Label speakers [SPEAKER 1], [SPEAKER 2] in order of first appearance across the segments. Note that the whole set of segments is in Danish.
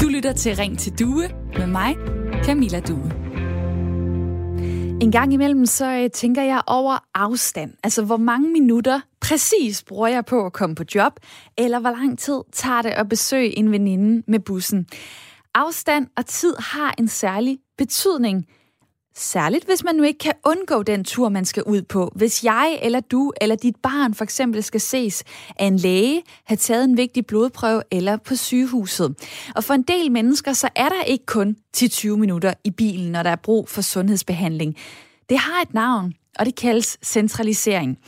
[SPEAKER 1] Du lytter til Ring til Due med mig, Camilla Due. En gang imellem, så øh, tænker jeg over afstand. Altså, hvor mange minutter præcis bruger jeg på at komme på job, eller hvor lang tid tager det at besøge en veninde med bussen. Afstand og tid har en særlig betydning. Særligt hvis man nu ikke kan undgå den tur, man skal ud på. Hvis jeg eller du eller dit barn for eksempel skal ses af en læge, have taget en vigtig blodprøve eller på sygehuset. Og for en del mennesker, så er der ikke kun 10-20 minutter i bilen, når der er brug for sundhedsbehandling. Det har et navn, og det kaldes centralisering.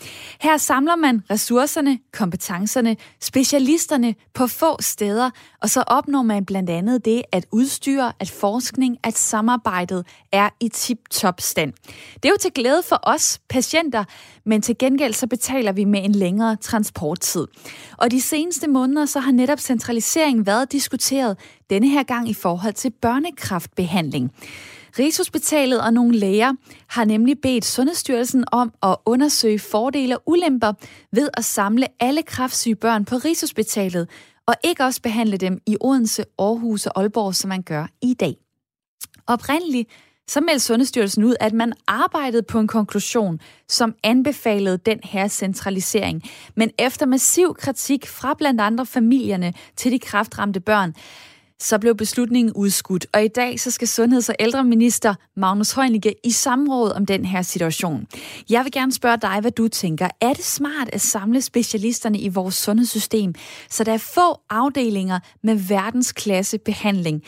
[SPEAKER 1] Her samler man ressourcerne, kompetencerne, specialisterne på få steder, og så opnår man blandt andet det, at udstyr, at forskning, at samarbejdet er i tip-top stand. Det er jo til glæde for os patienter, men til gengæld så betaler vi med en længere transporttid. Og de seneste måneder så har netop centralisering været diskuteret, denne her gang i forhold til børnekraftbehandling. Rigshospitalet og nogle læger har nemlig bedt Sundhedsstyrelsen om at undersøge fordele og ulemper ved at samle alle kraftsyge børn på Rigshospitalet, og ikke også behandle dem i Odense, Aarhus og Aalborg, som man gør i dag. Oprindeligt så meldte Sundhedsstyrelsen ud, at man arbejdede på en konklusion, som anbefalede den her centralisering. Men efter massiv kritik fra blandt andre familierne til de kraftramte børn, så blev beslutningen udskudt, og i dag så skal Sundheds- og ældreminister Magnus Heunicke i samråd om den her situation. Jeg vil gerne spørge dig, hvad du tænker. Er det smart at samle specialisterne i vores sundhedssystem, så der er få afdelinger med verdensklasse behandling?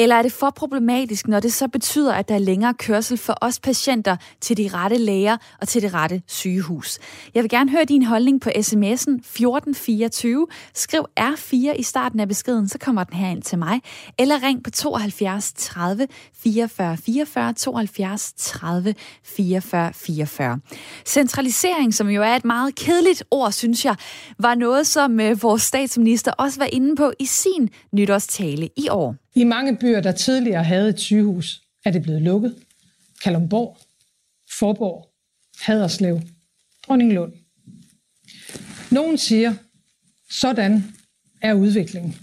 [SPEAKER 1] Eller er det for problematisk, når det så betyder, at der er længere kørsel for os patienter til de rette læger og til det rette sygehus? Jeg vil gerne høre din holdning på sms'en 1424. Skriv R4 i starten af beskeden, så kommer den her ind til mig. Eller ring på 72 30 44 44 72 30 44 44. Centralisering, som jo er et meget kedeligt ord, synes jeg, var noget, som øh, vores statsminister også var inde på i sin nytårstale i år.
[SPEAKER 2] I mange byer, der tidligere havde et sygehus, er det blevet lukket. Kalumborg, Forborg, Haderslev, Dronninglund. Nogen siger, sådan er udviklingen.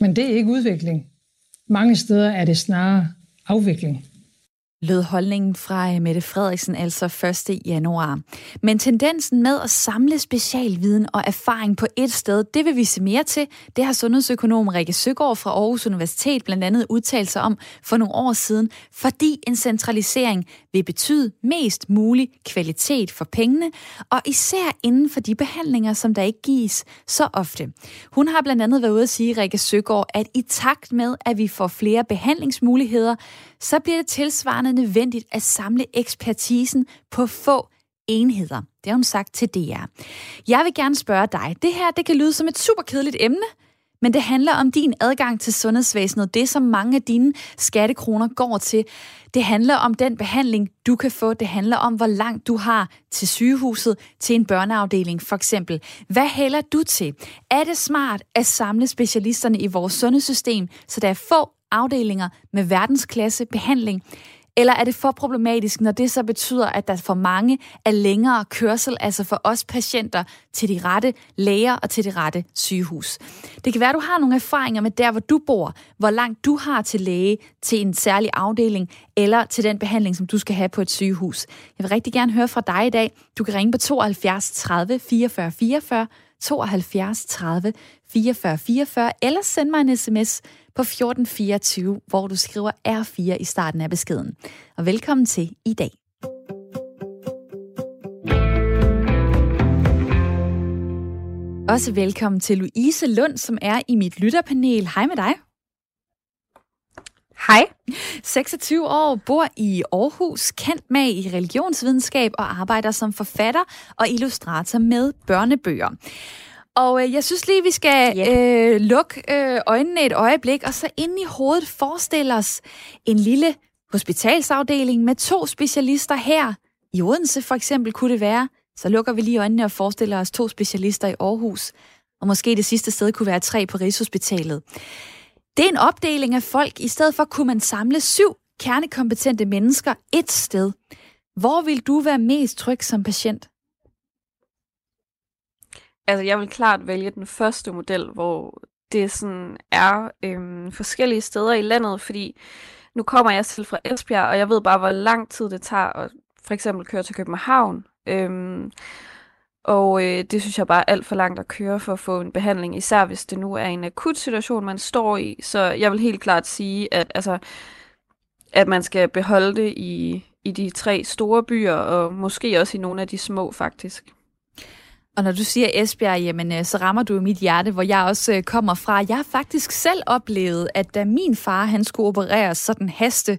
[SPEAKER 2] Men det er ikke udvikling. Mange steder er det snarere afvikling
[SPEAKER 1] lød holdningen fra øh, Mette Frederiksen altså 1. januar. Men tendensen med at samle specialviden og erfaring på et sted, det vil vi se mere til. Det har sundhedsøkonom Rikke Søgaard fra Aarhus Universitet blandt andet udtalt sig om for nogle år siden, fordi en centralisering vil betyde mest mulig kvalitet for pengene, og især inden for de behandlinger, som der ikke gives så ofte. Hun har blandt andet været ude at sige, Rikke Søgaard, at i takt med, at vi får flere behandlingsmuligheder, så bliver det tilsvarende nødvendigt at samle ekspertisen på få enheder. Det har hun sagt til DR. Jeg vil gerne spørge dig. Det her det kan lyde som et super kedeligt emne, men det handler om din adgang til sundhedsvæsenet, det som mange af dine skattekroner går til. Det handler om den behandling, du kan få. Det handler om, hvor langt du har til sygehuset, til en børneafdeling for eksempel. Hvad hælder du til? Er det smart at samle specialisterne i vores sundhedssystem, så der er få afdelinger med verdensklasse behandling? Eller er det for problematisk, når det så betyder, at der for mange er længere kørsel, altså for os patienter, til de rette læger og til det rette sygehus? Det kan være, at du har nogle erfaringer med der, hvor du bor, hvor langt du har til læge, til en særlig afdeling, eller til den behandling, som du skal have på et sygehus. Jeg vil rigtig gerne høre fra dig i dag. Du kan ringe på 72 30 44 44, 72 30 44 44, eller send mig en sms på 1424, hvor du skriver R4 i starten af beskeden. Og velkommen til i dag. Også velkommen til Louise Lund, som er i mit lytterpanel. Hej med dig.
[SPEAKER 3] Hej.
[SPEAKER 1] 26 år, bor i Aarhus, kendt med i religionsvidenskab og arbejder som forfatter og illustrator med børnebøger. Og øh, jeg synes lige, vi skal yeah. øh, lukke øh, øjnene et øjeblik, og så ind i hovedet forestille os en lille hospitalsafdeling med to specialister her. I Odense for eksempel kunne det være. Så lukker vi lige øjnene og forestiller os to specialister i Aarhus. Og måske det sidste sted kunne være tre på Rigshospitalet. Det er en opdeling af folk. I stedet for kunne man samle syv kernekompetente mennesker et sted. Hvor vil du være mest tryg som patient?
[SPEAKER 3] Altså, jeg vil klart vælge den første model, hvor det sådan er øhm, forskellige steder i landet, fordi nu kommer jeg selv fra Esbjerg, og jeg ved bare, hvor lang tid det tager at for eksempel køre til København. Øhm, og øh, det synes jeg bare er alt for langt at køre for at få en behandling, især hvis det nu er en akut situation, man står i. Så jeg vil helt klart sige, at, altså, at man skal beholde det i, i de tre store byer, og måske også i nogle af de små faktisk.
[SPEAKER 1] Og når du siger Esbjerg, jamen, øh, så rammer du mit hjerte, hvor jeg også øh, kommer fra. Jeg har faktisk selv oplevet, at da min far han skulle opereres sådan haste,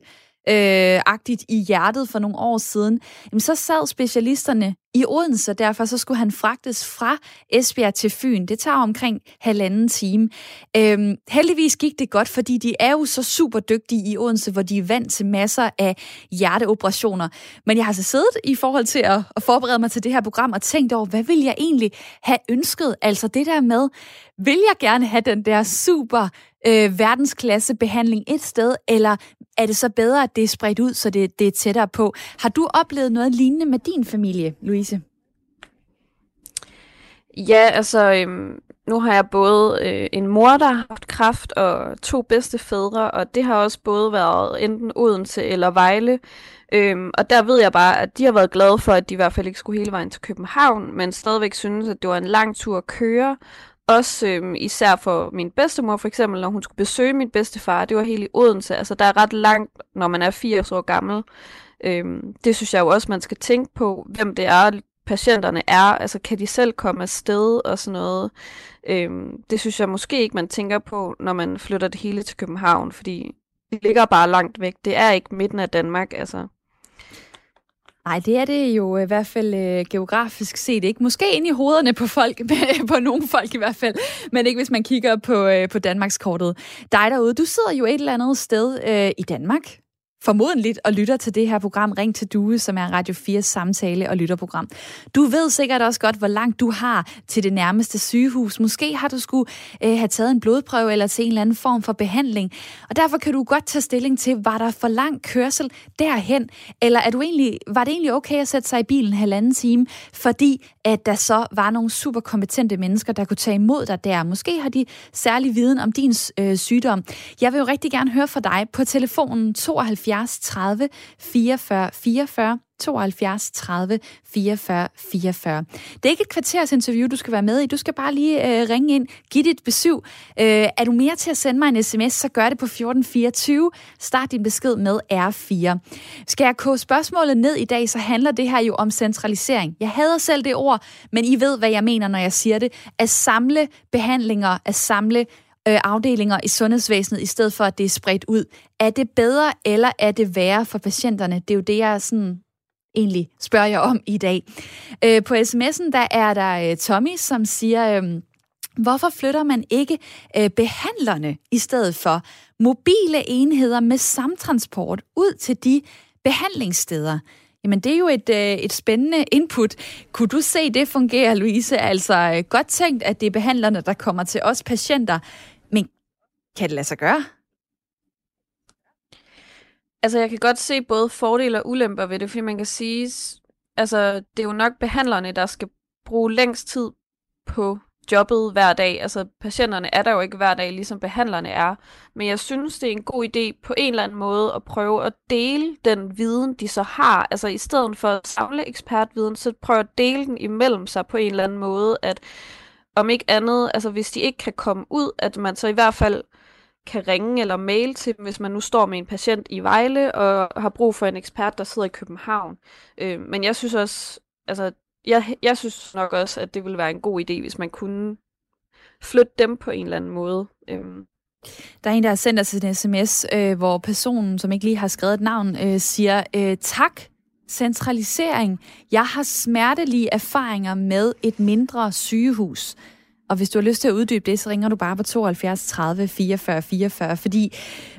[SPEAKER 1] øh, agtigt i hjertet for nogle år siden, jamen så sad specialisterne i Odense, derfor så skulle han fragtes fra Esbjerg til Fyn. Det tager omkring halvanden time. Øhm, heldigvis gik det godt, fordi de er jo så super dygtige i Odense, hvor de er vant til masser af hjerteoperationer. Men jeg har så siddet i forhold til at, at forberede mig til det her program og tænkt over, hvad vil jeg egentlig have ønsket? Altså det der med, vil jeg gerne have den der super øh, verdensklasse behandling et sted, eller er det så bedre, at det er spredt ud, så det, det er tættere på? Har du oplevet noget lignende med din familie, Louise?
[SPEAKER 3] Ja, altså, øhm, nu har jeg både øh, en mor, der har haft kræft, og to bedste fædre, og det har også både været enten Odense eller Vejle. Øhm, og der ved jeg bare, at de har været glade for, at de i hvert fald ikke skulle hele vejen til København, men stadigvæk synes, at det var en lang tur at køre, også øhm, især for min bedstemor for eksempel, når hun skulle besøge min bedstefar, det var helt i Odense. Altså der er ret langt, når man er 80 år gammel. Øhm, det synes jeg jo også, man skal tænke på, hvem det er, patienterne er. Altså kan de selv komme afsted og sådan noget. Øhm, det synes jeg måske ikke, man tænker på, når man flytter det hele til København, fordi det ligger bare langt væk. Det er ikke midten af Danmark, altså.
[SPEAKER 1] Nej, det er det jo øh, i hvert fald øh, geografisk set ikke. Måske ind i hovederne på folk, på nogle folk i hvert fald, men ikke hvis man kigger på, øh, på Danmarks kortet. Dig derude, du sidder jo et eller andet sted øh, i Danmark, formodentligt og lytter til det her program Ring til Due, som er Radio 4 samtale- og lytterprogram. Du ved sikkert også godt, hvor langt du har til det nærmeste sygehus. Måske har du skulle øh, have taget en blodprøve eller til en eller anden form for behandling. Og derfor kan du godt tage stilling til, var der for lang kørsel derhen, eller er du egentlig, var det egentlig okay at sætte sig i bilen halvanden time, fordi at der så var nogle super kompetente mennesker, der kunne tage imod dig der. Måske har de særlig viden om din øh, sygdom. Jeg vil jo rigtig gerne høre fra dig på telefonen 72 30 44 44 72 30 44 44. Det er ikke et kvarters interview, du skal være med i. Du skal bare lige øh, ringe ind, give dit besøg. Øh, er du mere til at sende mig en sms, så gør det på 1424. Start din besked med R4. Skal jeg koge spørgsmålet ned i dag, så handler det her jo om centralisering. Jeg hader selv det ord, men I ved, hvad jeg mener, når jeg siger det. At samle behandlinger, at samle øh, afdelinger i sundhedsvæsenet, i stedet for at det er spredt ud. Er det bedre, eller er det værre for patienterne? Det er jo det, jeg sådan egentlig spørger jeg om i dag. Øh, på sms'en der er der øh, Tommy, som siger, øh, hvorfor flytter man ikke øh, behandlerne i stedet for mobile enheder med samtransport ud til de behandlingssteder? Jamen, det er jo et, øh, et spændende input. Kunne du se det fungere, Louise? Altså, øh, godt tænkt, at det er behandlerne, der kommer til os patienter. Men kan det lade sig gøre?
[SPEAKER 3] Altså, jeg kan godt se både fordele og ulemper ved det, fordi man kan sige, altså, det er jo nok behandlerne, der skal bruge længst tid på jobbet hver dag. Altså, patienterne er der jo ikke hver dag, ligesom behandlerne er. Men jeg synes, det er en god idé på en eller anden måde at prøve at dele den viden, de så har. Altså, i stedet for at samle ekspertviden, så prøve at dele den imellem sig på en eller anden måde, at om ikke andet, altså hvis de ikke kan komme ud, at man så i hvert fald kan ringe eller mail til dem, hvis man nu står med en patient i Vejle og har brug for en ekspert, der sidder i København. Øh, men jeg synes også, altså, jeg, jeg synes nok også, at det ville være en god idé, hvis man kunne flytte dem på en eller anden måde. Øh.
[SPEAKER 1] Der er en, der har sendt os en sms, øh, hvor personen, som ikke lige har skrevet et navn, øh, siger, øh, tak, centralisering. Jeg har smertelige erfaringer med et mindre sygehus. Og hvis du har lyst til at uddybe det, så ringer du bare på 72 30 44 44, fordi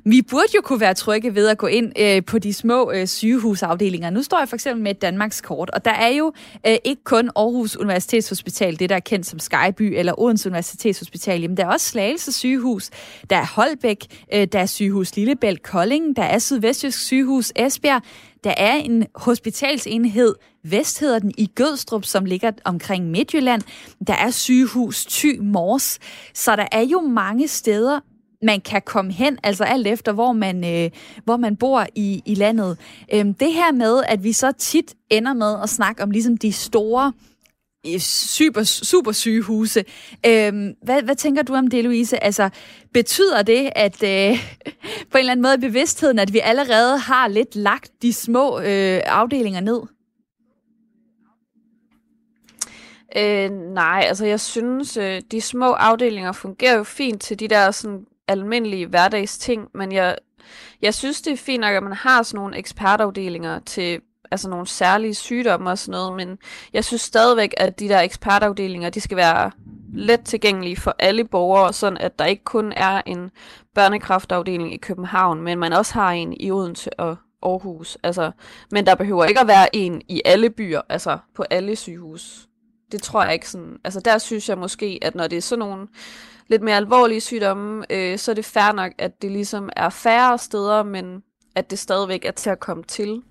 [SPEAKER 1] vi burde jo kunne være trygge ved at gå ind øh, på de små øh, sygehusafdelinger. Nu står jeg for eksempel med et Danmarks kort, og der er jo øh, ikke kun Aarhus Universitetshospital, det der er kendt som Skyby, eller Odense Universitetshospital, jamen der er også Slagelse sygehus, der er Holbæk, øh, der er sygehus Lillebælt Kolding, der er Sydvestjysk sygehus Esbjerg, der er en hospitalsenhed, Vest hedder den, i Gødstrup, som ligger omkring Midtjylland. Der er sygehus Thy Mors. Så der er jo mange steder, man kan komme hen, altså alt efter, hvor man, øh, hvor man bor i, i landet. Øhm, det her med, at vi så tit ender med at snakke om ligesom de store super, super sygehuse. Øhm, hvad, hvad tænker du om det, Louise? Altså, betyder det, at øh, på en eller anden måde bevidstheden, at vi allerede har lidt lagt de små øh, afdelinger ned?
[SPEAKER 3] Øh, nej, altså jeg synes, øh, de små afdelinger fungerer jo fint til de der sådan almindelige hverdagsting, men jeg, jeg synes, det er fint nok, at man har sådan nogle ekspertafdelinger til altså nogle særlige sygdomme og sådan noget, men jeg synes stadigvæk, at de der ekspertafdelinger, de skal være let tilgængelige for alle borgere, sådan at der ikke kun er en børnekraftafdeling i København, men man også har en i Odense og Aarhus. Altså, men der behøver ikke at være en i alle byer, altså på alle sygehus. Det tror jeg ikke sådan. Altså der synes jeg måske, at når det er sådan nogle lidt mere alvorlige sygdomme, øh, så er det fair nok, at det ligesom er færre steder, men at det stadigvæk er til at komme til.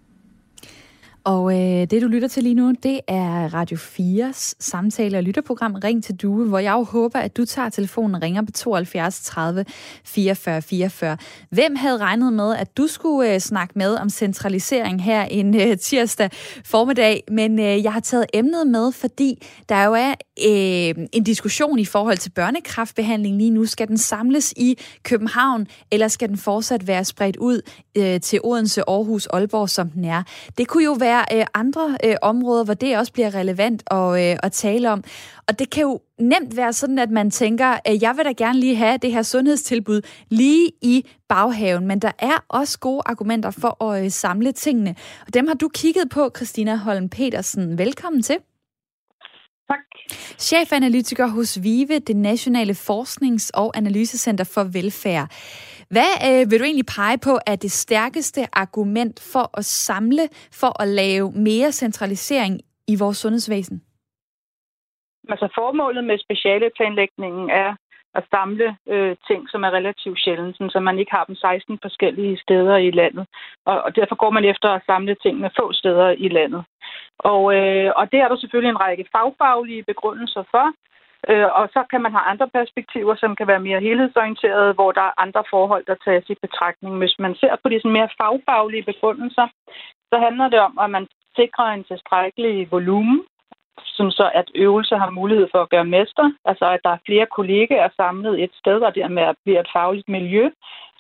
[SPEAKER 1] Og øh, det, du lytter til lige nu, det er Radio 4's samtale- og lytterprogram Ring til Due, hvor jeg jo håber, at du tager telefonen og ringer på 72 30 44 44. Hvem havde regnet med, at du skulle øh, snakke med om centralisering her en øh, tirsdag formiddag? Men øh, jeg har taget emnet med, fordi der jo er øh, en diskussion i forhold til børnekraftbehandling lige nu. Skal den samles i København, eller skal den fortsat være spredt ud øh, til Odense, Aarhus, Aalborg, som den er? Det kunne jo være øh, andre øh, områder, hvor det også bliver relevant at, øh, at tale om. Og det kan jo nemt være sådan, at man tænker, at jeg vil da gerne lige have det her sundhedstilbud lige i baghaven, men der er også gode argumenter for at øh, samle tingene. Og dem har du kigget på, Christina Holm Petersen. Velkommen til.
[SPEAKER 4] Tak.
[SPEAKER 1] Chefanalytiker hos VIVE, det Nationale Forsknings- og Analysecenter for Velfærd. Hvad øh, vil du egentlig pege på er det stærkeste argument for at samle, for at lave mere centralisering i vores sundhedsvæsen?
[SPEAKER 4] Altså formålet med specialeplanlægningen er at samle øh, ting, som er relativt sjældent, så man ikke har dem 16 forskellige steder i landet. Og, og derfor går man efter at samle tingene få steder i landet. Og, øh, og det er der selvfølgelig en række fagfaglige begrundelser for. Øh, og så kan man have andre perspektiver, som kan være mere helhedsorienterede, hvor der er andre forhold, der tages i betragtning. Hvis man ser på de sådan mere fagfaglige begrundelser, så handler det om, at man sikrer en tilstrækkelig volumen, som så at øvelse har mulighed for at gøre mester. Altså at der er flere kollegaer samlet et sted, og dermed bliver et fagligt miljø,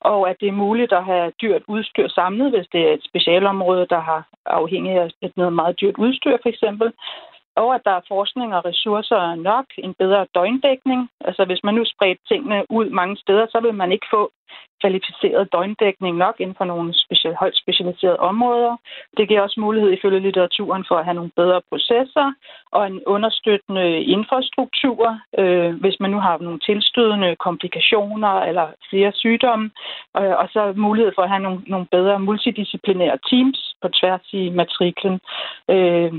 [SPEAKER 4] og at det er muligt at have dyrt udstyr samlet, hvis det er et specialområde, der har afhængig af et noget meget dyrt udstyr for eksempel og at der er forskning og ressourcer nok, en bedre døgndækning. Altså hvis man nu spredte tingene ud mange steder, så vil man ikke få kvalificeret døgndækning nok inden for nogle speciel, højt specialiserede områder. Det giver også mulighed ifølge litteraturen for at have nogle bedre processer og en understøttende infrastruktur, øh, hvis man nu har nogle tilstødende komplikationer eller flere sygdomme, øh, og så mulighed for at have nogle, nogle bedre multidisciplinære teams på tværs i matriklen. Øh,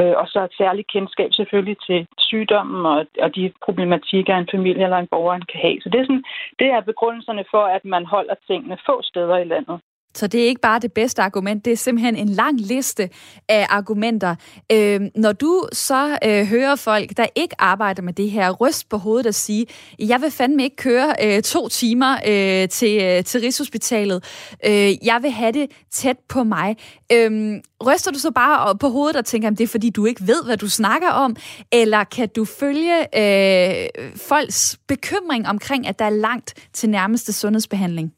[SPEAKER 4] øh, og så et særligt kendskab selvfølgelig til sygdommen og, og de problematikker, en familie eller en borger kan have. Så det er, sådan, det er begrundelserne for, at man holder tingene få steder i landet.
[SPEAKER 1] Så det er ikke bare det bedste argument, det er simpelthen en lang liste af argumenter. Øh, når du så øh, hører folk, der ikke arbejder med det her, ryst på hovedet og sige, jeg vil fandme ikke køre øh, to timer øh, til, øh, til Rigshospitalet. Øh, jeg vil have det tæt på mig. Øh, ryster du så bare på hovedet og tænker, at det er fordi, du ikke ved, hvad du snakker om? Eller kan du følge øh, folks bekymring omkring, at der er langt til nærmeste sundhedsbehandling?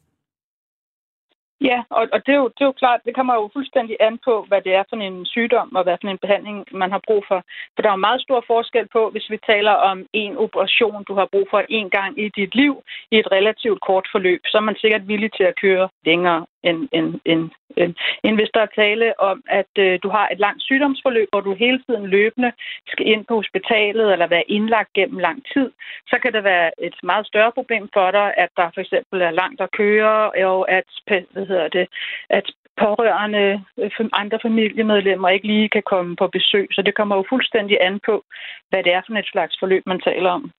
[SPEAKER 4] Ja, og, og det, er jo, det er jo klart, det kommer jo fuldstændig an på, hvad det er for en sygdom og hvad for en behandling, man har brug for. For der er jo meget stor forskel på, hvis vi taler om en operation, du har brug for en gang i dit liv i et relativt kort forløb, så er man sikkert villig til at køre længere end, end, end, end, hvis der er tale om, at øh, du har et langt sygdomsforløb, hvor du hele tiden løbende skal ind på hospitalet eller være indlagt gennem lang tid, så kan det være et meget større problem for dig, at der for eksempel er langt at køre, og at, hvad hedder det, at pårørende, andre familiemedlemmer ikke lige kan komme på besøg. Så det kommer jo fuldstændig an på, hvad det er for et slags forløb, man taler om.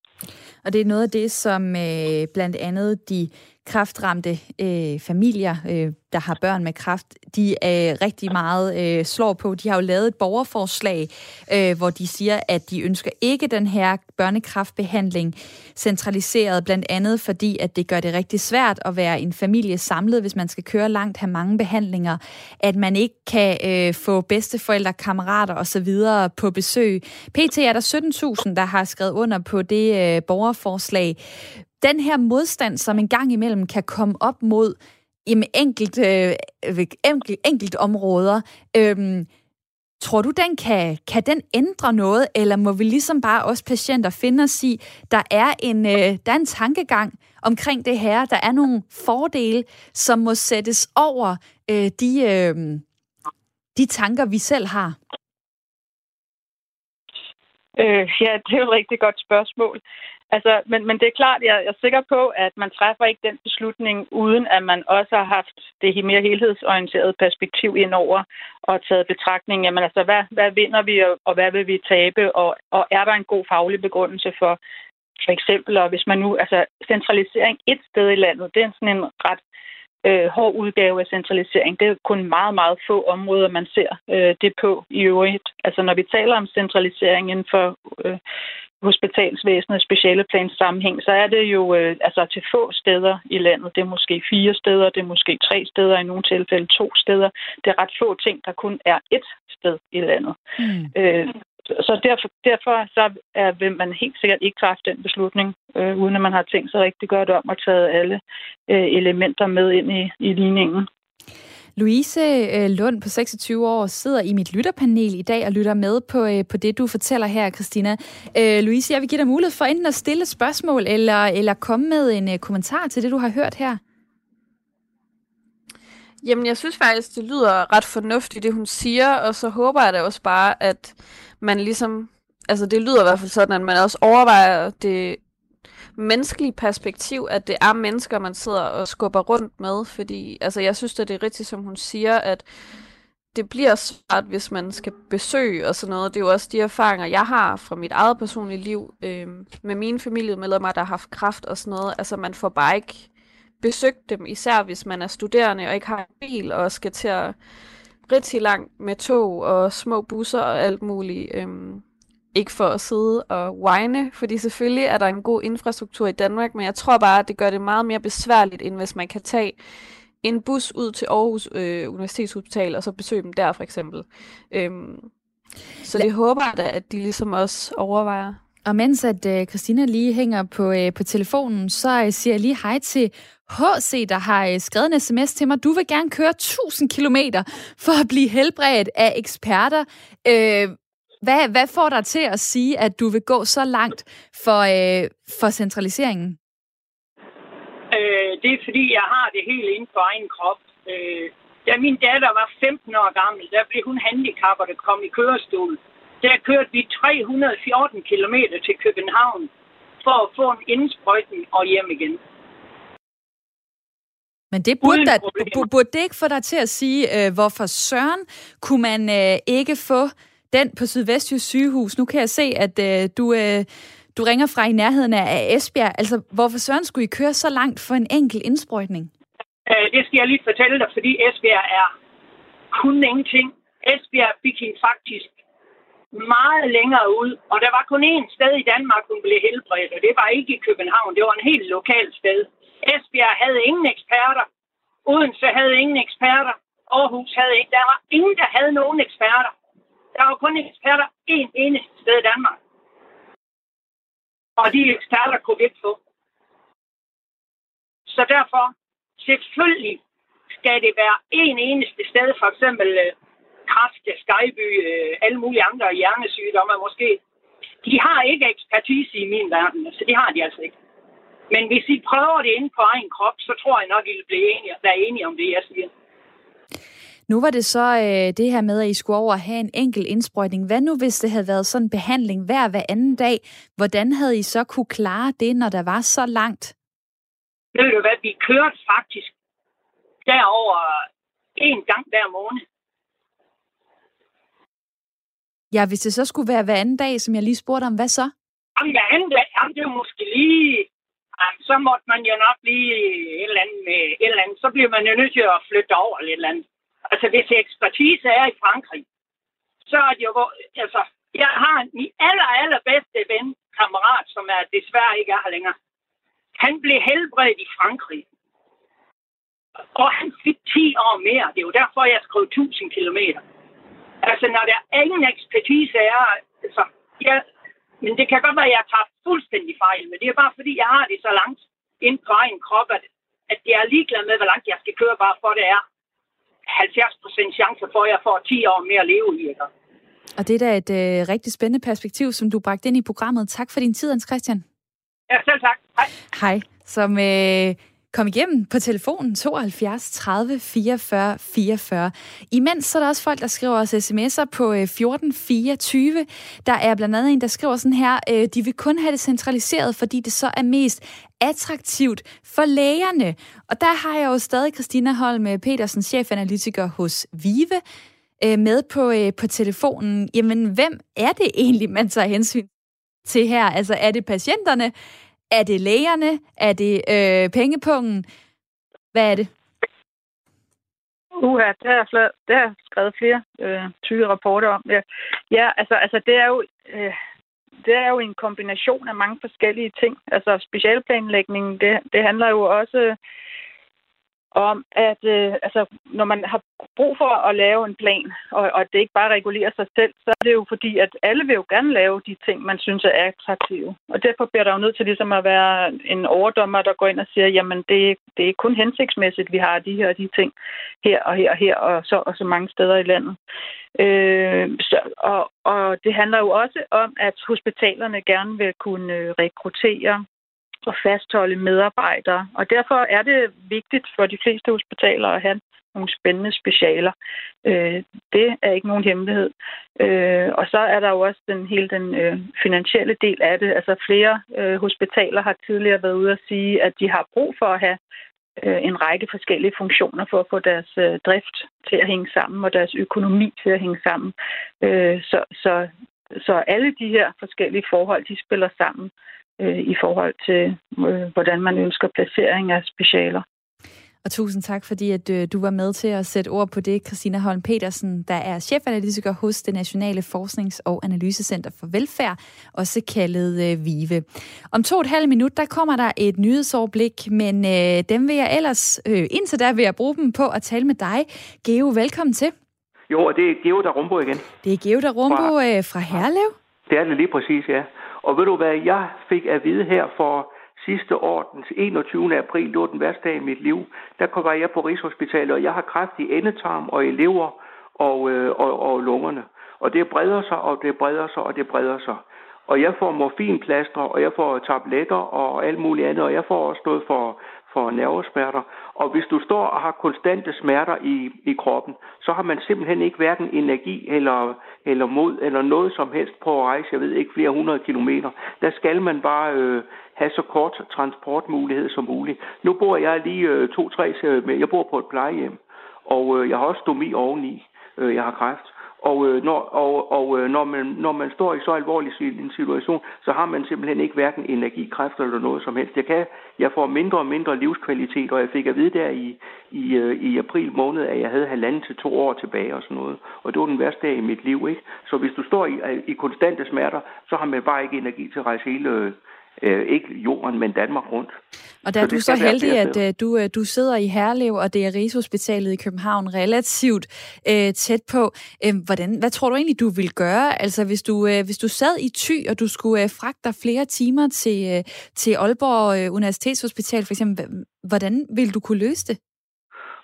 [SPEAKER 1] Og det er noget af det, som øh, blandt andet de kraftramte øh, familier, øh, der har børn med kraft, de er rigtig meget øh, slår på. De har jo lavet et borgerforslag, øh, hvor de siger, at de ønsker ikke den her børnekraftbehandling centraliseret, blandt andet fordi, at det gør det rigtig svært at være en familie samlet, hvis man skal køre langt, have mange behandlinger, at man ikke kan øh, få bedsteforældre, kammerater osv. på besøg. PT er der 17.000, der har skrevet under på det øh, borgerforslag den her modstand, som en gang imellem kan komme op mod jamen, enkelt, øh, øh enkelt, enkelt områder, øh, Tror du, den kan, kan den ændre noget, eller må vi ligesom bare os patienter finde os i, der er en, øh, der er en tankegang omkring det her, der er nogle fordele, som må sættes over øh, de, øh, de tanker, vi selv har?
[SPEAKER 4] Øh, ja, det er jo et rigtig godt spørgsmål. Altså, men, men det er klart, jeg, jeg er sikker på, at man træffer ikke den beslutning, uden at man også har haft det mere helhedsorienterede perspektiv indover og taget betragtning, jamen altså, hvad, hvad vinder vi, og, og hvad vil vi tabe, og, og er der en god faglig begrundelse for, for eksempel, og hvis man nu, altså centralisering et sted i landet, det er sådan en ret øh, hård udgave af centralisering. Det er kun meget, meget få områder, man ser øh, det på i øvrigt. Altså når vi taler om centralisering inden for øh, hospitalsvæsenet og specialeplans sammenhæng, så er det jo øh, altså til få steder i landet. Det er måske fire steder, det er måske tre steder, i nogle tilfælde to steder. Det er ret få ting, der kun er ét sted i landet. Mm. Øh, så derfor, derfor så er, vil man helt sikkert ikke træffe den beslutning, øh, uden at man har tænkt sig rigtig godt om at tage alle øh, elementer med ind i, i ligningen.
[SPEAKER 1] Louise øh, Lund på 26 år sidder i mit lytterpanel i dag og lytter med på, øh, på det, du fortæller her, Christina. Øh, Louise, jeg vil give dig mulighed for enten at stille spørgsmål eller, eller komme med en øh, kommentar til det, du har hørt her.
[SPEAKER 3] Jamen, jeg synes faktisk, det lyder ret fornuftigt, det hun siger, og så håber jeg da også bare, at man ligesom, altså det lyder i hvert fald sådan, at man også overvejer det menneskeligt perspektiv, at det er mennesker, man sidder og skubber rundt med, fordi altså, jeg synes, at det er rigtigt, som hun siger, at det bliver svært, hvis man skal besøge og sådan noget. Det er jo også de erfaringer, jeg har fra mit eget personlige liv øh, med mine familiemedlemmer, der har haft kraft og sådan noget. Altså, man får bare ikke besøgt dem, især hvis man er studerende og ikke har en bil og skal til at rigtig langt med tog og små busser og alt muligt. Øhm, ikke for at sidde og whine, fordi selvfølgelig er der en god infrastruktur i Danmark, men jeg tror bare, at det gør det meget mere besværligt, end hvis man kan tage en bus ud til Aarhus øh, Universitetshospital, og så besøge dem der for eksempel. Øhm, så det håber jeg da, at de ligesom også overvejer.
[SPEAKER 1] Og mens at øh, Christina lige hænger på, øh, på telefonen, så øh, siger jeg lige hej til HC, der har øh, skrevet en sms til mig. Du vil gerne køre 1000 km for at blive helbredt af eksperter. Øh, hvad, hvad får dig til at sige, at du vil gå så langt for, øh, for centraliseringen?
[SPEAKER 5] Øh, det er fordi, jeg har det helt inden for egen krop. Øh, da min datter var 15 år gammel, der blev hun handicappet og kom i kørestol. Der kørte vi 314 km til København for at få en indsprøjtning og hjem igen.
[SPEAKER 1] Men det burde, da, burde det ikke få dig til at sige, øh, hvorfor søren kunne man øh, ikke få den på Sydvestjysk sygehus. Nu kan jeg se, at øh, du, øh, du ringer fra i nærheden af Esbjerg. Altså, hvorfor søren skulle I køre så langt for en enkelt indsprøjtning?
[SPEAKER 5] Øh, det skal jeg lige fortælle dig, fordi Esbjerg er kun ingenting. Esbjerg fik hende faktisk meget længere ud, og der var kun én sted i Danmark, hun blev helbredt, og det var ikke i København, det var en helt lokal sted. Esbjerg havde ingen eksperter, Odense havde ingen eksperter, Aarhus havde ikke, der var ingen, der havde nogen eksperter. Der var kun eksperter en eneste sted i Danmark. Og de eksperter kunne vi ikke få. Så derfor, selvfølgelig skal det være en eneste sted, for eksempel øh, kraft, skyby, øh, alle mulige andre hjernesygdomme måske. De har ikke ekspertise i min verden, så det har de altså ikke. Men hvis I prøver det inde på egen krop, så tror jeg nok, I vil blive enige, være enige om det, jeg siger.
[SPEAKER 1] Nu var det så øh, det her med, at I skulle over og have en enkelt indsprøjtning. Hvad nu, hvis det havde været sådan en behandling hver hver anden dag? Hvordan havde I så kunne klare det, når der var så langt?
[SPEAKER 5] Ved du hvad, vi kørte faktisk derover en gang hver måned.
[SPEAKER 1] Ja, hvis det så skulle være hver anden dag, som jeg lige spurgte om, hvad så?
[SPEAKER 5] Jamen, hver anden dag, jamen, det er måske lige så måtte man jo nok lige et eller andet med et eller andet. Så bliver man jo nødt til at flytte over lidt eller andet. Altså, hvis ekspertise er i Frankrig, så er det jo... Altså, jeg har min aller, aller bedste ven, kammerat, som er desværre ikke er her længere. Han blev helbredt i Frankrig. Og han fik 10 år mere. Det er jo derfor, jeg skrev 1000 kilometer. Altså, når der ingen ekspertise er... Altså, jeg, men det kan godt være, at jeg tager fuldstændig fejl, men det er bare fordi, jeg har det så langt ind på egen krop, at, at jeg er ligeglad med, hvor langt jeg skal køre, bare for det er 70 procent chance for, at jeg får 10 år mere at leve i. Ikke?
[SPEAKER 1] Og det er da et øh, rigtig spændende perspektiv, som du bragte ind i programmet. Tak for din tid, Hans Christian.
[SPEAKER 5] Ja, selv tak. Hej.
[SPEAKER 1] Hej. Som øh, Kom igennem på telefonen 72 30 44 44. Imens så er der også folk, der skriver os sms'er på øh, 1424. Der er blandt andet en, der skriver sådan her, øh, de vil kun have det centraliseret, fordi det så er mest attraktivt for lægerne. Og der har jeg jo stadig Christina Holm øh, Petersen, chefanalytiker hos Vive, øh, med på, på telefonen. Jamen, hvem er det egentlig, man tager hensyn til her? Altså, er det patienterne? Er det lægerne? Er det øh, pengepungen? Hvad er det?
[SPEAKER 4] Uha, det har jeg, det har jeg skrevet flere øh, tykke rapporter om. Ja, ja altså, altså det er jo... Øh, det er jo en kombination af mange forskellige ting. Altså specialplanlægningen, det, det handler jo også om, at øh, altså, når man har brug for at lave en plan, og, og det ikke bare regulerer sig selv, så er det jo fordi, at alle vil jo gerne lave de ting, man synes er attraktive. Og derfor bliver der jo nødt til ligesom at være en overdommer, der går ind og siger, jamen det, det er kun hensigtsmæssigt, vi har de her og de ting her og her og her, og så, og så mange steder i landet. Øh, så, og, og det handler jo også om, at hospitalerne gerne vil kunne øh, rekruttere at fastholde medarbejdere. Og derfor er det vigtigt for de fleste hospitaler at have nogle spændende specialer. Øh, det er ikke nogen hemmelighed. Øh, og så er der jo også den hele den øh, finansielle del af det. Altså flere øh, hospitaler har tidligere været ude at sige, at de har brug for at have øh, en række forskellige funktioner for at få deres øh, drift til at hænge sammen og deres økonomi til at hænge sammen. Øh, så, så, så alle de her forskellige forhold, de spiller sammen øh, i forhold til, øh, hvordan man ønsker placering af specialer.
[SPEAKER 1] Og tusind tak, fordi at øh, du var med til at sætte ord på det. Christina Holm Petersen, der er chefanalytiker hos det Nationale Forsknings- og Analysecenter for Velfærd, også kaldet øh, VIVE. Om to og et halvt minut, der kommer der et nyhedsoverblik, men øh, dem vil jeg ellers, øh, indtil der vil jeg bruge dem på at tale med dig. Geo, velkommen til.
[SPEAKER 6] Jo, og det er Geo der Rumbo igen.
[SPEAKER 1] Det er Geo der Rumbo fra, øh, fra Herlev.
[SPEAKER 6] Det er det lige præcis, ja. Og ved du hvad, jeg fik at vide her for sidste år, den 21. april, det var den værste dag i mit liv, der var jeg på Rigshospitalet, og jeg har kræft i endetarm og i lever og, øh, og, og lungerne. Og det breder sig, og det breder sig, og det breder sig. Og jeg får morfinplaster, og jeg får tabletter og alt muligt andet, og jeg får også noget for, for nervesmerter. Og hvis du står og har konstante smerter i, i kroppen, så har man simpelthen ikke hverken energi eller, eller mod eller noget som helst på at rejse, jeg ved ikke, flere hundrede kilometer. Der skal man bare øh, have så kort transportmulighed som muligt. Nu bor jeg lige øh, to-tre øh, med. Jeg bor på et plejehjem, og øh, jeg har også stomi oveni. Øh, jeg har kræft. Og, øh, når, og, og øh, når, man, når man står i så alvorlig en situation, så har man simpelthen ikke hverken energi, kræfter eller noget som helst. Jeg, kan, jeg får mindre og mindre livskvalitet, og jeg fik at vide der i, i, øh, i april måned, at jeg havde halvanden til to år tilbage og sådan noget. Og det var den værste dag i mit liv, ikke? Så hvis du står i, i konstante smerter, så har man bare ikke energi til at rejse hele øh, ikke jorden, men Danmark rundt.
[SPEAKER 1] Og der er du så heldig, at uh, du, uh, du sidder i Herlev, og det er Rigshospitalet i København relativt uh, tæt på. Uh, hvordan, hvad tror du egentlig, du vil gøre? Altså, hvis du, uh, hvis du sad i Thy, og du skulle uh, fragte dig flere timer til, uh, til Aalborg uh, Universitetshospital, for eksempel, hvordan vil du kunne løse det?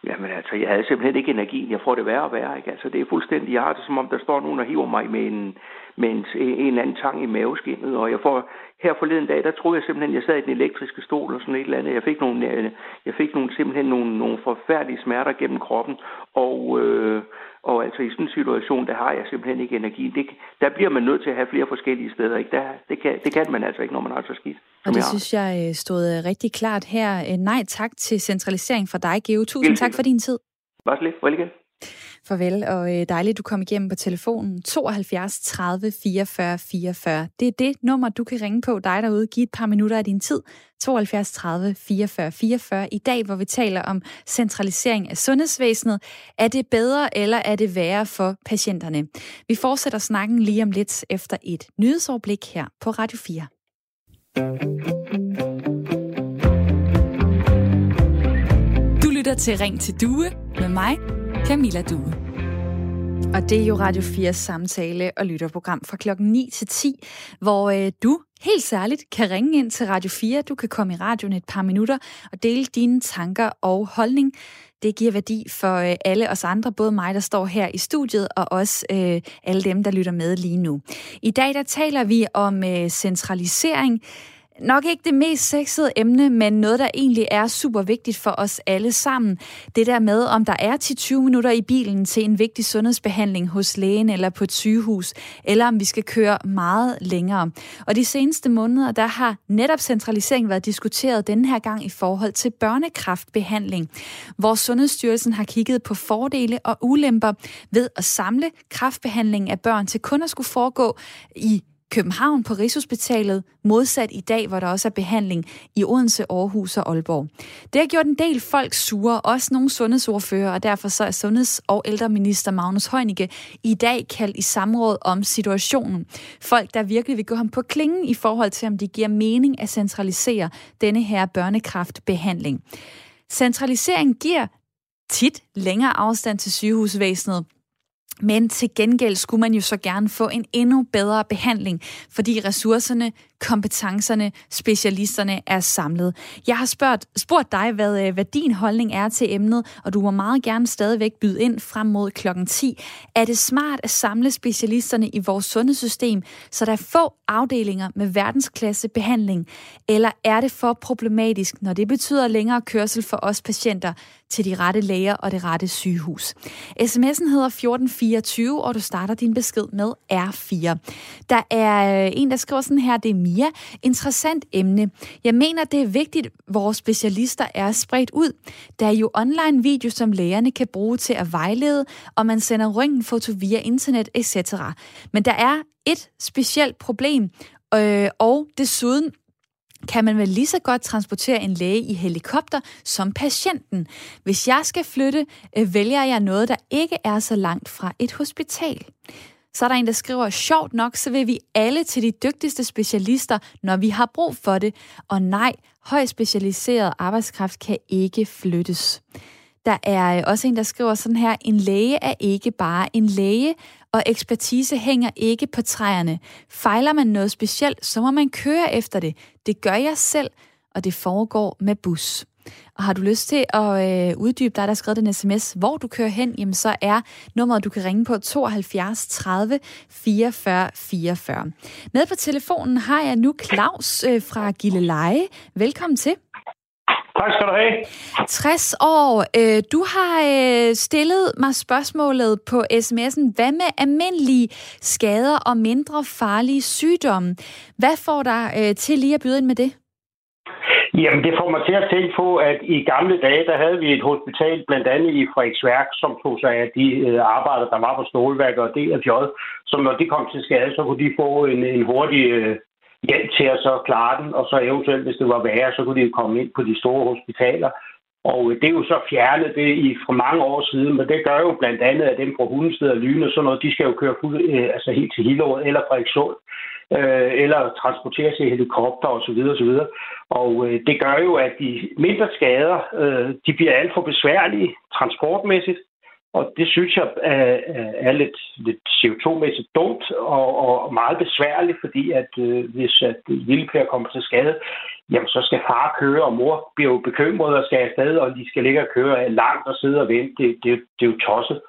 [SPEAKER 6] Jamen altså, jeg havde simpelthen ikke energi. Jeg får det værre og værre, ikke? Altså, det er fuldstændig, jeg har det som om, der står nogen og hiver mig med en, med en, en eller anden tang i maveskinnet, og jeg får, her forleden dag, der troede jeg simpelthen, jeg sad i den elektriske stol og sådan et eller andet. Jeg fik nogle, øh, jeg fik nogle, simpelthen nogle, nogle forfærdelige smerter gennem kroppen, og, øh, og altså i sådan en situation, der har jeg simpelthen ikke energi. Det, der bliver man nødt til at have flere forskellige steder. Ikke? Der, det, kan, det kan man altså ikke, når man har så skidt.
[SPEAKER 1] Og det jeg synes jeg øh, stod øh, rigtig klart her. Nej tak til centralisering fra dig, Geo. Tusind tak for din tid.
[SPEAKER 6] Bare slet. Velkommen.
[SPEAKER 1] Farvel, og øh, dejligt, du kom igennem på telefonen 72 30 44 44. Det er det nummer, du kan ringe på dig derude. Giv et par minutter af din tid. 72 30 44 44. I dag, hvor vi taler om centralisering af sundhedsvæsenet. Er det bedre, eller er det værre for patienterne? Vi fortsætter snakken lige om lidt efter et nyhedsoverblik her på Radio 4. Du lytter til Ring til Due med mig, Camilla Due. Og det er jo Radio 4 samtale- og lytterprogram fra klokken 9 til 10, hvor øh, du helt særligt kan ringe ind til Radio 4. Du kan komme i radioen et par minutter og dele dine tanker og holdning. Det giver værdi for øh, alle os andre, både mig, der står her i studiet, og også øh, alle dem, der lytter med lige nu. I dag der taler vi om øh, centralisering nok ikke det mest sexede emne, men noget, der egentlig er super vigtigt for os alle sammen. Det der med, om der er 10-20 minutter i bilen til en vigtig sundhedsbehandling hos lægen eller på et sygehus, eller om vi skal køre meget længere. Og de seneste måneder, der har netop centralisering været diskuteret denne her gang i forhold til børnekraftbehandling, hvor Sundhedsstyrelsen har kigget på fordele og ulemper ved at samle kraftbehandling af børn til kun at skulle foregå i København på Rigshospitalet, modsat i dag, hvor der også er behandling i Odense, Aarhus og Aalborg. Det har gjort en del folk sure, også nogle sundhedsordfører, og derfor så er sundheds- og ældreminister Magnus Heunicke i dag kaldt i samråd om situationen. Folk, der virkelig vil gå ham på klingen i forhold til, om det giver mening at centralisere denne her børnekraftbehandling. Centralisering giver tit længere afstand til sygehusvæsenet, men til gengæld skulle man jo så gerne få en endnu bedre behandling, fordi ressourcerne, kompetencerne, specialisterne er samlet. Jeg har spurgt, spurgt dig, hvad, øh, hvad din holdning er til emnet, og du må meget gerne stadigvæk byde ind frem mod klokken 10. Er det smart at samle specialisterne i vores sundhedssystem, så der er få afdelinger med verdensklasse behandling? Eller er det for problematisk, når det betyder længere kørsel for os patienter til de rette læger og det rette sygehus? SMS'en hedder 1424, og du starter din besked med R4. Der er øh, en, der skriver sådan her, det er Mia. Interessant emne. Jeg mener, det er vigtigt, vores specialister er spredt ud. Der er jo online video, som lægerne kan bruge til at vejlede, og man sender røntgenfoto via internet etc. Men der er et specielt problem, øh, og desuden kan man vel lige så godt transportere en læge i helikopter som patienten. Hvis jeg skal flytte, øh, vælger jeg noget, der ikke er så langt fra et hospital. Så er der en, der skriver, sjovt nok, så vil vi alle til de dygtigste specialister, når vi har brug for det. Og nej, højt specialiseret arbejdskraft kan ikke flyttes. Der er øh, også en, der skriver sådan her, en læge er ikke bare en læge, og ekspertise hænger ikke på træerne. Fejler man noget specielt, så må man køre efter det. Det gør jeg selv, og det foregår med bus. Og har du lyst til at øh, uddybe dig, der har skrevet en sms, hvor du kører hen, jamen så er nummeret, du kan ringe på 72 30 44 44. Med på telefonen har jeg nu Claus øh, fra Gilleleje. Velkommen til.
[SPEAKER 7] Tak skal du have.
[SPEAKER 1] 60 år. Øh, du har øh, stillet mig spørgsmålet på sms'en. Hvad med almindelige skader og mindre farlige sygdomme? Hvad får dig øh, til lige at byde ind med det?
[SPEAKER 7] Jamen, det får mig til at tænke på, at i gamle dage, der havde vi et hospital, blandt andet i Frederiksværk, som tog sig af de øh, arbejder, der var på stålværket og DFJ, som når de kom til skade, så kunne de få en, en hurtig øh, hjælp til at så klare den, og så eventuelt, hvis det var værre, så kunne de komme ind på de store hospitaler. Og øh, det er jo så fjernet det i for mange år siden, men det gør jo blandt andet, at dem fra Hundested og Lyne og sådan noget, de skal jo køre fuld, øh, altså helt til Hillerød eller Frederikssund, øh, eller transporteres i helikopter osv. osv. Og øh, det gør jo, at de mindre skader, øh, de bliver alt for besværlige transportmæssigt, og det synes jeg er, er lidt, lidt CO2-mæssigt dumt og, og meget besværligt, fordi at øh, hvis at lille kommer til skade, jamen så skal far køre, og mor bliver jo bekymret og skal afsted, og de skal ligge og køre langt og sidde og vente. Det, det, det er jo tosset.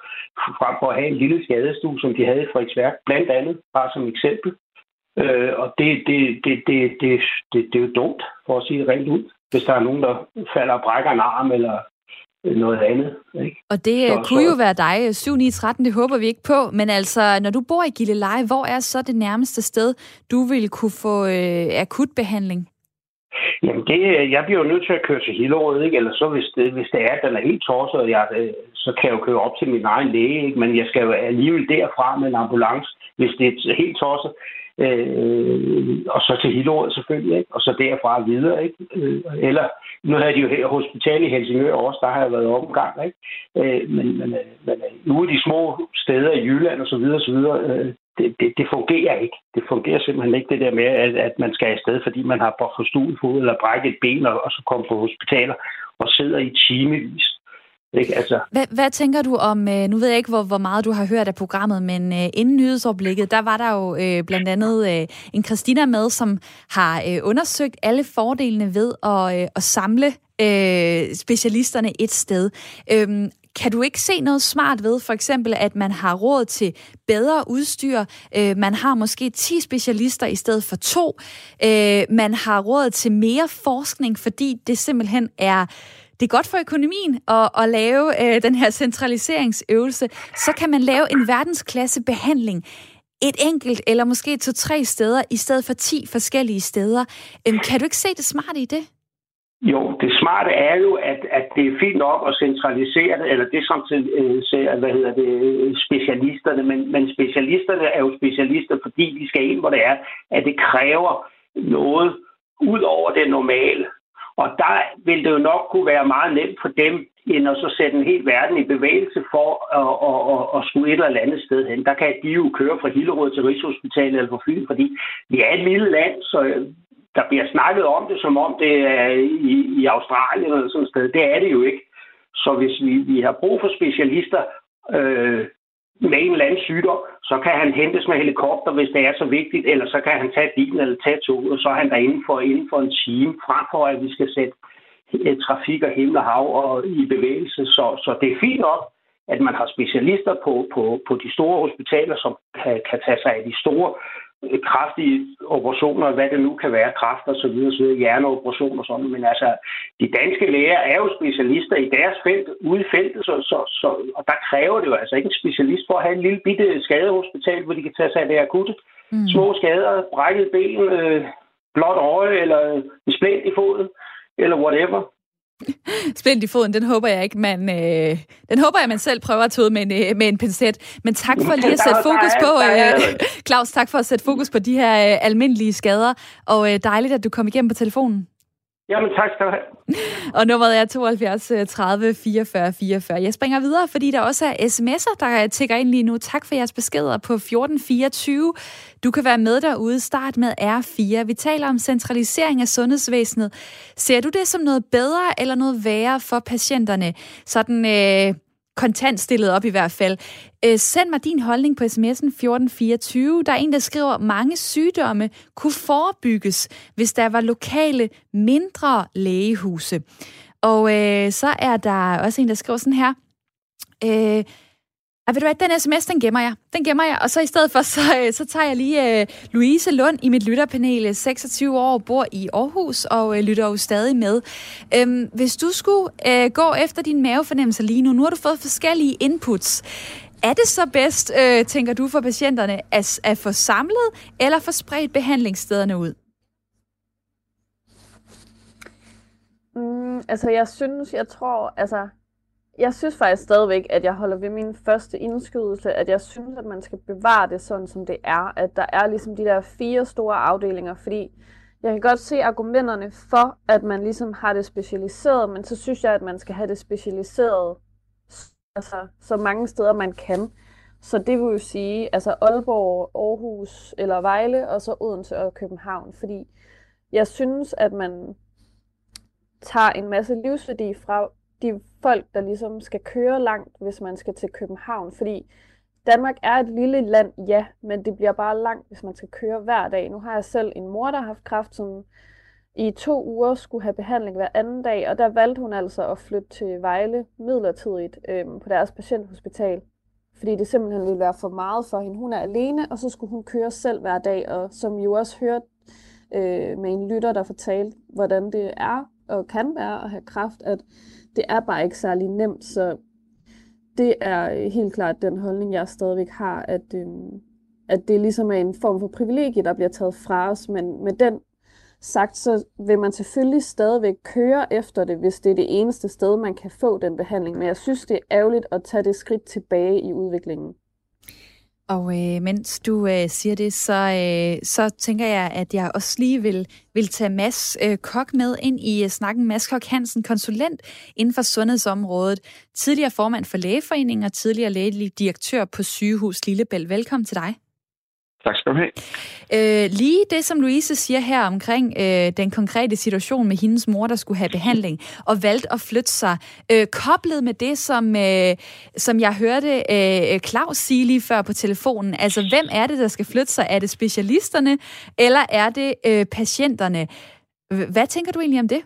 [SPEAKER 7] Frem for at have en lille skadestue, som de havde i Frederiksværk, blandt andet, bare som eksempel. Øh, og det, det, det, det, det, det, det er jo dumt, for at sige det rent ud. Hvis der er nogen, der falder og brækker en arm, eller noget andet. Ikke?
[SPEAKER 1] Og det så, kunne så... jo være dig, 7 9 13, det håber vi ikke på. Men altså, når du bor i Gilleleje, hvor er så det nærmeste sted, du vil kunne få øh, akut behandling?
[SPEAKER 7] Jamen, det, jeg bliver jo nødt til at køre til Hillerød, ikke? Eller så hvis det, hvis det er, at den er helt torset, og jeg, øh, så kan jeg jo køre op til min egen læge, ikke? men jeg skal jo alligevel derfra med en ambulance, hvis det er helt tosset. Øh, og så til Hillerød selvfølgelig, ikke? og så derfra videre. Ikke? Øh, eller, nu havde de jo her hospital i Helsingør også, der har jeg været omgang. Ikke? Øh, men, men, øh, men øh, nu er de små steder i Jylland og så videre, og så videre øh, det, det, det fungerer ikke. Det fungerer simpelthen ikke det der med, at, at man skal afsted, fordi man har for fod eller brækket et ben og, og så kommer på hospitaler og sidder i timevis. Ikke? Altså.
[SPEAKER 1] Hvad, hvad tænker du om, øh, nu ved jeg ikke, hvor, hvor meget du har hørt af programmet, men øh, inden nyhedsoverblikket, der var der jo øh, blandt andet øh, en Christina med, som har øh, undersøgt alle fordelene ved at, øh, at samle øh, specialisterne et sted. Øhm, kan du ikke se noget smart ved, for eksempel, at man har råd til bedre udstyr, øh, man har måske 10 specialister i stedet for to, øh, man har råd til mere forskning, fordi det simpelthen er det er godt for økonomien at, at lave øh, den her centraliseringsøvelse, så kan man lave en verdensklasse behandling et enkelt eller måske to-tre steder, i stedet for 10 forskellige steder. Øhm, kan du ikke se det smarte i det?
[SPEAKER 7] Jo, det smarte er jo, at, at det er fint nok at centralisere det, eller det som øh, hvad hedder det, øh, specialisterne, men, men specialisterne er jo specialister, fordi de skal ind, hvor det er, at det kræver noget ud over det normale. Og der vil det jo nok kunne være meget nemt for dem, end at så sætte en hel verden i bevægelse for at, at, at, at skulle et eller andet sted hen. Der kan de jo køre fra Hillerød til Rigshospitalet eller fra Fyn, fordi vi er et lille land, så der bliver snakket om det, som om det er i, i Australien eller sådan et sted. Det er det jo ikke. Så hvis vi, vi har brug for specialister øh, med en eller anden sygdom, så kan han hentes med helikopter, hvis det er så vigtigt, eller så kan han tage bilen eller tage toget, og så er han der inden for, inden for en time, frem for at vi skal sætte øh, trafik og himmel og hav og i bevægelse. Så, så det er fint nok, at man har specialister på, på, på de store hospitaler, som kan, kan tage sig af de store kraftige operationer, hvad det nu kan være, kraft og så videre, så videre hjerneoperationer og sådan, men altså, de danske læger er jo specialister i deres felt, ude i feltet, så, så, så, og der kræver det jo altså ikke en specialist for at have en lille bitte skadehospital, hvor de kan tage sig af det akutte. Mm. Små skader, brækket ben, øh, blåt øje, eller splint i foden, eller whatever.
[SPEAKER 1] Splint i foden, den håber jeg ikke, man, øh, den håber jeg, man selv prøver at tage med en, øh, med en pincet. Men tak for lige at sætte fokus på, øh, Claus, tak for at sætte fokus på de her øh, almindelige skader, og øh, dejligt, at du kom igennem på telefonen.
[SPEAKER 7] Jamen tak skal du have.
[SPEAKER 1] Og nummeret er 72 30 44 44. Jeg springer videre, fordi der også er sms'er, der tigger ind lige nu. Tak for jeres beskeder på 1424. Du kan være med derude. Start med R4. Vi taler om centralisering af sundhedsvæsenet. Ser du det som noget bedre eller noget værre for patienterne? Sådan øh, kontant stillet op i hvert fald. Øh, send mig din holdning på sms'en 1424. Der er en, der skriver, mange sygdomme kunne forebygges, hvis der var lokale, mindre lægehuse. Og øh, så er der også en, der skriver sådan her. Øh, ved du hvad, den sms, den gemmer jeg. Den gemmer jeg, og så i stedet for, så, øh, så tager jeg lige uh, Louise Lund i mit lytterpanel, øh, 26 år, bor i Aarhus og uh, lytter jo stadig med. Um, hvis du skulle uh, gå efter din mavefornemmelse lige nu, nu har du fået forskellige inputs. Er det så bedst, uh, tænker du, for patienterne, at, at få samlet eller få spredt behandlingsstederne ud?
[SPEAKER 8] Mm, altså, jeg synes, jeg tror, altså, jeg synes faktisk stadigvæk, at jeg holder ved min første indskydelse, at jeg synes, at man skal bevare det sådan, som det er. At der er ligesom de der fire store afdelinger, fordi jeg kan godt se argumenterne for, at man ligesom har det specialiseret, men så synes jeg, at man skal have det specialiseret altså, så mange steder, man kan. Så det vil jo sige, altså Aalborg, Aarhus eller Vejle, og så Odense og København. Fordi jeg synes, at man tager en masse livsværdi fra de folk, der ligesom skal køre langt, hvis man skal til København. Fordi Danmark er et lille land, ja, men det bliver bare langt, hvis man skal køre hver dag. Nu har jeg selv en mor, der har haft kræft, som i to uger skulle have behandling hver anden dag, og der valgte hun altså at flytte til Vejle midlertidigt øh, på deres patienthospital, fordi det simpelthen ville være for meget for hende. Hun er alene, og så skulle hun køre selv hver dag, og som I jo også hørte øh, med en lytter, der fortalte, hvordan det er og kan være at have kræft, at det er bare ikke særlig nemt, så det er øh, helt klart den holdning, jeg stadigvæk har, at, øh, at det ligesom er en form for privilegie, der bliver taget fra os, men med den
[SPEAKER 3] sagt, så vil man selvfølgelig stadigvæk køre efter det, hvis det er det eneste sted, man kan få den behandling. Men jeg synes, det er ærgerligt at tage det skridt tilbage i udviklingen.
[SPEAKER 1] Og øh, mens du øh, siger det, så, øh, så tænker jeg, at jeg også lige vil, vil tage Mads øh, Kok med ind i øh, snakken. Mads Kok Hansen, konsulent inden for sundhedsområdet, tidligere formand for Lægeforeningen og tidligere lægelig direktør på sygehus Lillebælt. Velkommen til dig.
[SPEAKER 9] Tak skal du have.
[SPEAKER 1] Øh, lige det, som Louise siger her omkring øh, den konkrete situation med hendes mor, der skulle have behandling, og valgte at flytte sig, øh, koblet med det, som, øh, som jeg hørte øh, Claus sige lige før på telefonen. Altså, hvem er det, der skal flytte sig? Er det specialisterne, eller er det øh, patienterne? Hvad tænker du egentlig om det?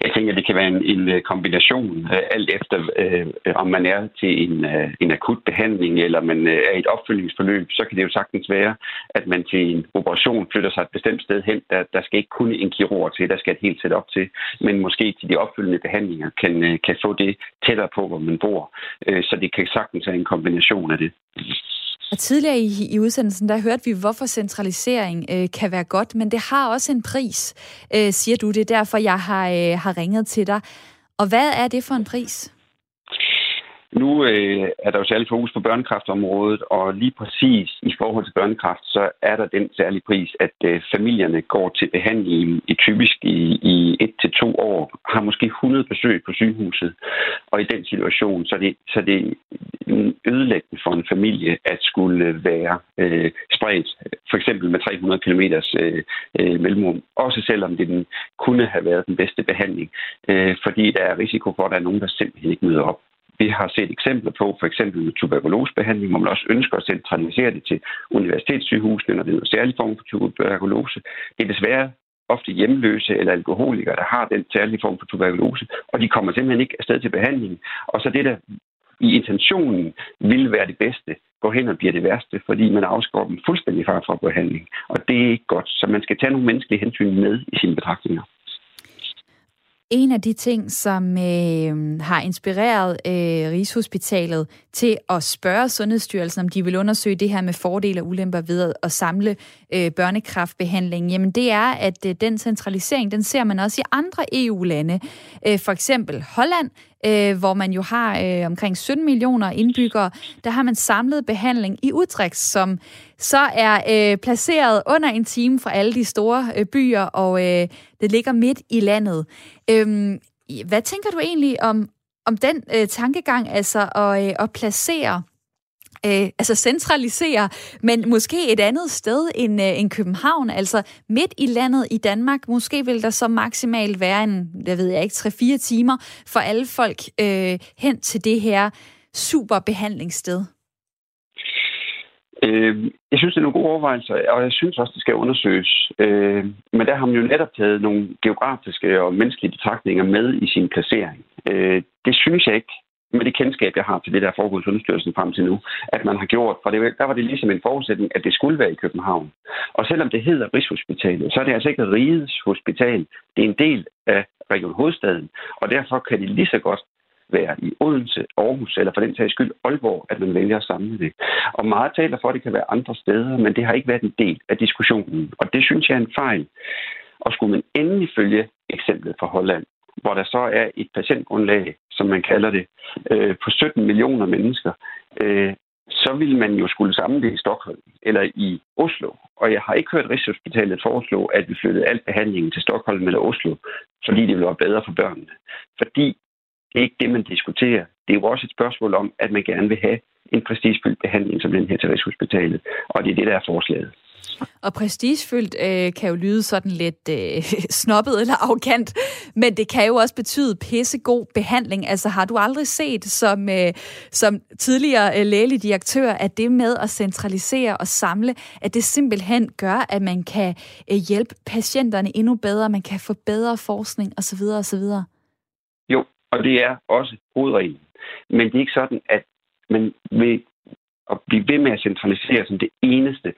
[SPEAKER 9] Jeg tænker, det kan være en, en øh, kombination, øh, alt efter øh, om man er til en, øh, en akut behandling, eller man øh, er i et opfølgningsforløb, så kan det jo sagtens være, at man til en operation flytter sig et bestemt sted hen. Der, der skal ikke kun en kirurg til, der skal et helt sæt op til, men måske til de opfølgende behandlinger kan, øh, kan få det tættere på, hvor man bor. Øh, så det kan sagtens være en kombination af det.
[SPEAKER 1] Og tidligere i, i udsendelsen, der hørte vi, hvorfor centralisering øh, kan være godt, men det har også en pris, øh, siger du. Det er derfor, jeg har, øh, har ringet til dig. Og hvad er det for en pris?
[SPEAKER 9] Nu øh, er der jo særlig fokus på børnekraftområdet, og lige præcis i forhold til børnekraft, så er der den særlige pris, at øh, familierne går til behandling i typisk i, i et til to år, har måske 100 besøg på sygehuset. Og i den situation, så er det, så er det ødelæggende for en familie at skulle være øh, spredt, for eksempel med 300 km øh, øh, mellemrum. Også selvom det den kunne have været den bedste behandling, øh, fordi der er risiko for, at der er nogen, der simpelthen ikke møder op. Vi har set eksempler på, for eksempel tuberkulosebehandling, hvor man også ønsker at centralisere det til universitetssygehusene, når det er en særlig form for tuberkulose. Det er desværre ofte hjemløse eller alkoholikere, der har den særlige form for tuberkulose, og de kommer simpelthen ikke afsted til behandling. Og så det, der i intentionen ville være det bedste, går hen og bliver det værste, fordi man afskår dem fuldstændig fra behandling. Og det er ikke godt, så man skal tage nogle menneskelige hensyn med i sine betragtninger.
[SPEAKER 1] En af de ting, som øh, har inspireret øh, Rigshospitalet til at spørge Sundhedsstyrelsen, om de vil undersøge det her med fordele og ulemper ved at samle øh, børnekraftbehandling, jamen det er, at øh, den centralisering, den ser man også i andre EU-lande. Øh, for eksempel Holland, øh, hvor man jo har øh, omkring 17 millioner indbyggere, der har man samlet behandling i Utrecht, som så er øh, placeret under en time fra alle de store øh, byer, og øh, det ligger midt i landet. Øh, hvad tænker du egentlig om, om den øh, tankegang, altså at, øh, at placere øh, altså centralisere, men måske et andet sted end, øh, end København, altså midt i landet i Danmark. Måske vil der så maksimalt være en, jeg ved jeg ikke, 3-4 timer for alle folk øh, hen til det her super behandlingssted.
[SPEAKER 9] Øh, jeg synes, det er nogle gode overvejelser, og jeg synes også, det skal undersøges. Øh, men der har man jo netop taget nogle geografiske og menneskelige betragtninger med i sin placering. Øh, det synes jeg ikke, med det kendskab, jeg har til det, der er foregået Sundhedsstyrelsen frem til nu, at man har gjort. For det, der var det ligesom en forudsætning, at det skulle være i København. Og selvom det hedder Rigshospitalet, så er det altså ikke Rigets Hospital. Det er en del af Region Hovedstaden, og derfor kan det lige så godt være i Odense, Aarhus eller for den sags skyld Aalborg, at man vælger at samle det. Og meget taler for, at det kan være andre steder, men det har ikke været en del af diskussionen. Og det synes jeg er en fejl. Og skulle man endelig følge eksemplet fra Holland, hvor der så er et patientgrundlag, som man kalder det, øh, på 17 millioner mennesker, øh, så vil man jo skulle samle det i Stockholm eller i Oslo. Og jeg har ikke hørt Rigshospitalet foreslå, at vi flyttede al behandlingen til Stockholm eller Oslo, fordi det ville være bedre for børnene. Fordi det er ikke det, man diskuterer. Det er jo også et spørgsmål om, at man gerne vil have en prestigefyldt behandling som den her til Rigshospitalet. Og det er det, der er forslaget.
[SPEAKER 1] Og prestigefyldt øh, kan jo lyde sådan lidt øh, snobbet eller arrogant, men det kan jo også betyde pissegod behandling. Altså har du aldrig set som, øh, som tidligere øh, lægelig direktør, at det med at centralisere og samle, at det simpelthen gør, at man kan øh, hjælpe patienterne endnu bedre, man kan få bedre forskning osv. osv.?
[SPEAKER 9] Jo, og det er også hovedreglen. Men det er ikke sådan, at man vil at blive ved med at centralisere som det eneste,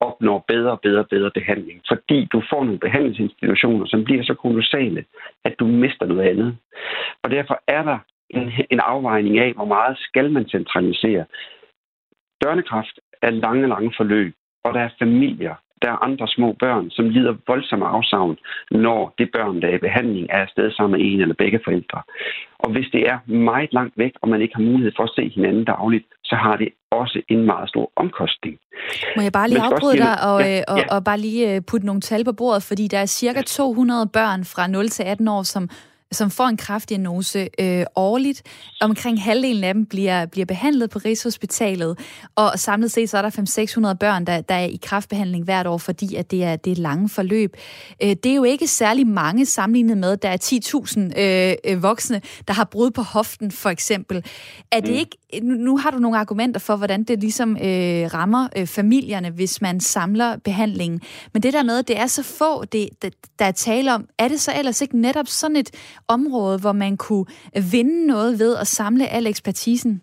[SPEAKER 9] opnår bedre og bedre og bedre behandling. Fordi du får nogle behandlingsinstitutioner, som bliver så kolossale, at du mister noget andet. Og derfor er der en, en afvejning af, hvor meget skal man centralisere. Børnekraft er lange, lange forløb, og der er familier der er andre små børn, som lider voldsomme afsavn, når det børn, der er i behandling, er afsted sammen med en eller begge forældre. Og hvis det er meget langt væk, og man ikke har mulighed for at se hinanden dagligt, så har det også en meget stor omkostning.
[SPEAKER 1] Må jeg bare lige afbryde dig og, ja, og, ja. og bare lige øh, putte nogle tal på bordet, fordi der er cirka 200 børn fra 0 til 18 år, som som får en kraftdiagnose øh, årligt. Omkring halvdelen af dem bliver, bliver behandlet på Rigshospitalet, og samlet set så er der 500-600 børn, der, der er i kraftbehandling hvert år, fordi at det er det er lange forløb. Øh, det er jo ikke særlig mange sammenlignet med, der er 10.000 øh, voksne, der har brud på hoften, for eksempel. Er det mm. ikke nu har du nogle argumenter for, hvordan det ligesom øh, rammer øh, familierne, hvis man samler behandlingen. Men det der med, at det er så få, det, det, der er tale om, er det så ellers ikke netop sådan et område, hvor man kunne vinde noget ved at samle al ekspertisen?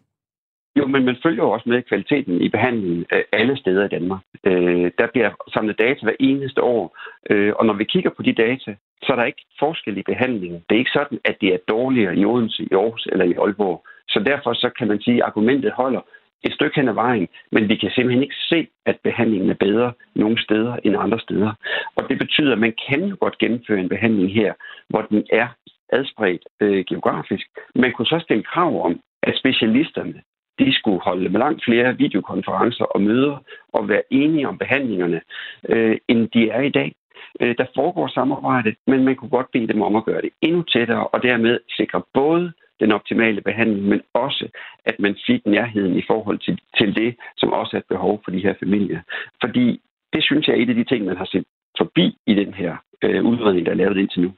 [SPEAKER 9] Jo, men man følger jo også med kvaliteten i behandlingen øh, alle steder i Danmark. Øh, der bliver samlet data hver eneste år, øh, og når vi kigger på de data, så er der ikke forskel i behandlingen. Det er ikke sådan, at det er dårligere i Odense, i Aarhus eller i Aalborg. Så derfor så kan man sige, at argumentet holder et stykke hen ad vejen, men vi kan simpelthen ikke se, at behandlingen er bedre nogle steder end andre steder. Og det betyder, at man kan jo godt gennemføre en behandling her, hvor den er adspredt øh, geografisk. Man kunne så stille krav om, at specialisterne de skulle holde med langt flere videokonferencer og møder og være enige om behandlingerne, øh, end de er i dag. Øh, der foregår samarbejde, men man kunne godt bede dem om at gøre det endnu tættere, og dermed sikre både den optimale behandling, men også, at man fik nærheden i forhold til, til det, som også er et behov for de her familier. Fordi det synes jeg er et af de ting, man har set forbi i den her øh, udredning, der er lavet indtil nu.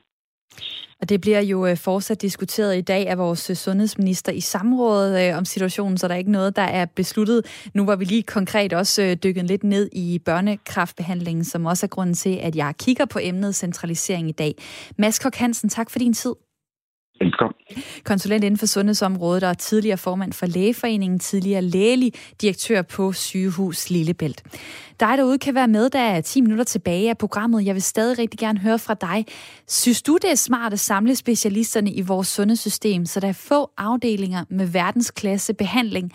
[SPEAKER 1] Og det bliver jo øh, fortsat diskuteret i dag af vores øh, sundhedsminister i samrådet øh, om situationen, så der er ikke noget, der er besluttet. Nu var vi lige konkret også øh, dykket lidt ned i børnekraftbehandlingen, som også er grunden til, at jeg kigger på emnet centralisering i dag. Mads Kok Hansen, tak for din tid.
[SPEAKER 9] Velkommen.
[SPEAKER 1] Konsulent inden for sundhedsområdet og tidligere formand for Lægeforeningen, tidligere lægelig direktør på sygehus Lillebælt. Dig derude kan være med, der er 10 minutter tilbage af programmet. Jeg vil stadig rigtig gerne høre fra dig. Synes du, det er smart at samle specialisterne i vores sundhedssystem, så der er få afdelinger med verdensklasse behandling?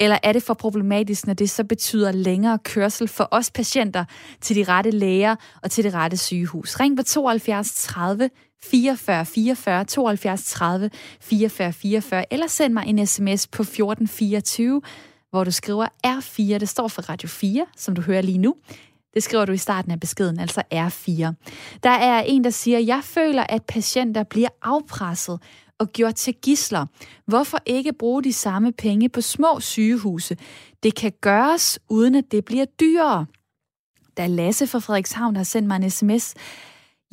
[SPEAKER 1] Eller er det for problematisk, når det så betyder længere kørsel for os patienter til de rette læger og til det rette sygehus? Ring på 72 30 44 44 72 30 44 44, eller send mig en sms på 1424, hvor du skriver R4. Det står for Radio 4, som du hører lige nu. Det skriver du i starten af beskeden, altså R4. Der er en, der siger, jeg føler, at patienter bliver afpresset og gjort til gisler. Hvorfor ikke bruge de samme penge på små sygehuse? Det kan gøres, uden at det bliver dyrere. Da Lasse fra Frederikshavn har sendt mig en sms,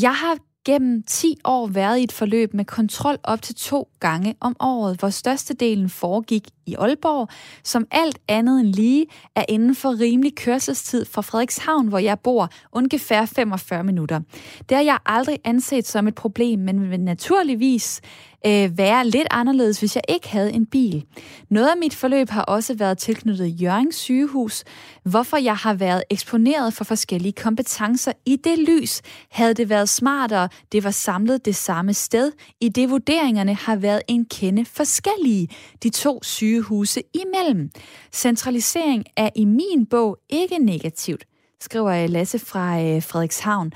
[SPEAKER 1] jeg har gennem 10 år været i et forløb med kontrol op til to gange om året, hvor størstedelen foregik i Aalborg, som alt andet end lige er inden for rimelig kørselstid fra Frederikshavn, hvor jeg bor, ungefær 45 minutter. Det har jeg aldrig anset som et problem, men vil naturligvis øh, være lidt anderledes, hvis jeg ikke havde en bil. Noget af mit forløb har også været tilknyttet Jørgens sygehus, hvorfor jeg har været eksponeret for forskellige kompetencer. I det lys havde det været smartere, det var samlet det samme sted, i det vurderingerne har været en kende forskellige, de to sygehuse imellem. Centralisering er i min bog ikke negativt, skriver Lasse fra øh, Frederikshavn.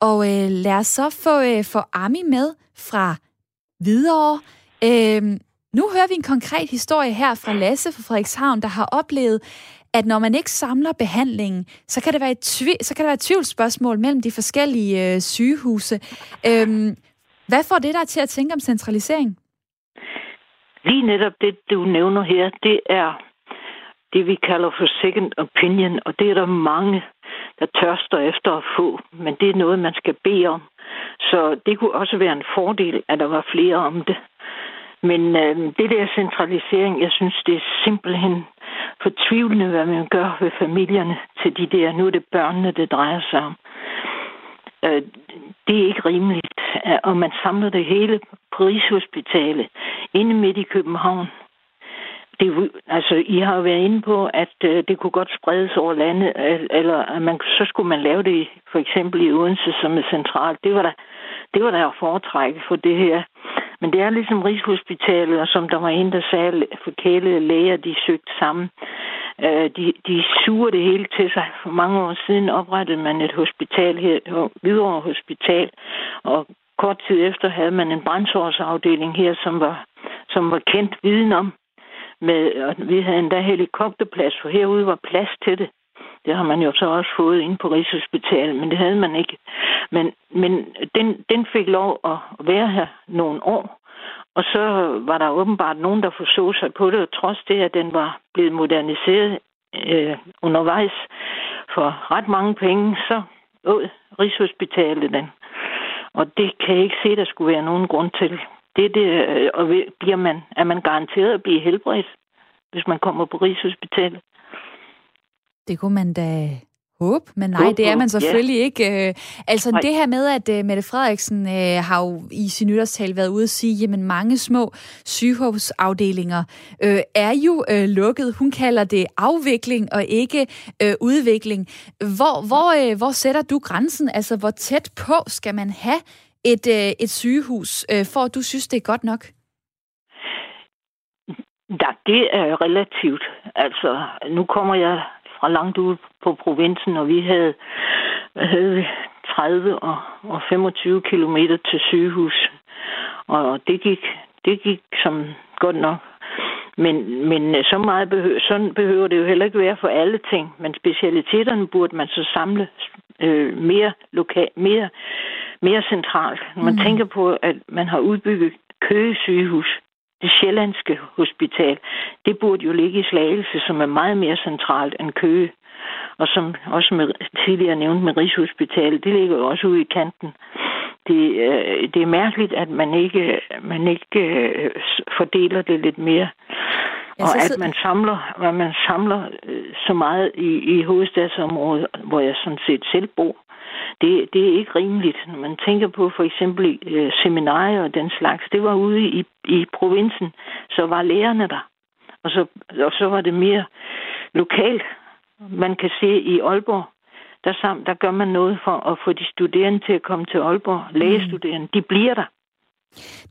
[SPEAKER 1] Og øh, lad os så få, øh, få Ami med fra videre. Øhm, nu hører vi en konkret historie her fra Lasse fra Frederikshavn, der har oplevet, at når man ikke samler behandlingen, så kan det være et, tvi- så kan det være et tvivlsspørgsmål mellem de forskellige øh, sygehuse. Øhm, hvad får det der til at tænke om centralisering?
[SPEAKER 10] Lige netop det, du nævner her, det er det, vi kalder for second opinion, og det er der mange, der tørster efter at få, men det er noget, man skal bede om. Så det kunne også være en fordel, at der var flere om det. Men øh, det der centralisering, jeg synes, det er simpelthen fortvivlende, hvad man gør ved familierne til de der, nu er det børnene, det drejer sig om. Øh, det er ikke rimeligt, og man samler det hele på Rigshospitalet, inde midt i København det, altså, I har jo været inde på, at øh, det kunne godt spredes over landet, eller at man, så skulle man lave det for eksempel i Odense som er centralt. Det var der, det var der at foretrække for det her. Men det er ligesom Rigshospitalet, og som der var en, der sagde, forkælede læger, de søgte sammen. Øh, de, de suger det hele til sig. For mange år siden oprettede man et hospital her, Hvidovre Hospital, og kort tid efter havde man en brændsårsafdeling her, som var, som var kendt viden om. Med, og vi havde endda helikopterplads, for herude var plads til det. Det har man jo så også fået ind på Rigshospitalet, men det havde man ikke. Men, men den, den fik lov at være her nogle år. Og så var der åbenbart nogen, der forså sig på det, og trods det, at den var blevet moderniseret øh, undervejs for ret mange penge, så åd Rigshospitalet den. Og det kan jeg ikke se, der skulle være nogen grund til. Det, det, øh, og bliver man, er man garanteret at blive helbredt, hvis man kommer på Rigshospitalet?
[SPEAKER 1] Det kunne man da håbe, men nej, det er man selvfølgelig ja. ikke. Øh, altså nej. det her med, at uh, Mette Frederiksen uh, har jo i sin nytårstal været ude at sige, jamen mange små sygehusafdelinger uh, er jo uh, lukket. Hun kalder det afvikling og ikke uh, udvikling. Hvor, hvor, uh, hvor sætter du grænsen? Altså hvor tæt på skal man have et, øh, et sygehus, øh, for at du synes, det er godt nok?
[SPEAKER 10] Ja, det er relativt. Altså, nu kommer jeg fra langt ude på provinsen, og vi havde, havde 30 og, og 25 kilometer til sygehus. Og det gik, det gik som godt nok. Men, men øh, så meget behøver, sådan behøver det jo heller ikke være for alle ting. Men specialiteterne burde man så samle øh, mere, lokal, mere, mere centralt. Når man mm. tænker på, at man har udbygget Køge sygehus, det sjællandske hospital, det burde jo ligge i Slagelse, som er meget mere centralt end Køge. Og som også med, tidligere nævnt med Rigshospitalet, det ligger jo også ude i kanten. Det, øh, det er mærkeligt, at man ikke, man ikke øh, fordeler det lidt mere. Og at man samler, at man samler øh, så meget i, i hovedstadsområdet, hvor jeg sådan set selv bor. Det, det er ikke rimeligt. Når man tænker på for eksempel øh, seminarier og den slags, det var ude i, i provinsen, så var lærerne der. Og så, og så var det mere lokalt. Man kan se i Aalborg, der, sam, der gør man noget for at få de studerende til at komme til Aalborg. Lægestuderende, de bliver der.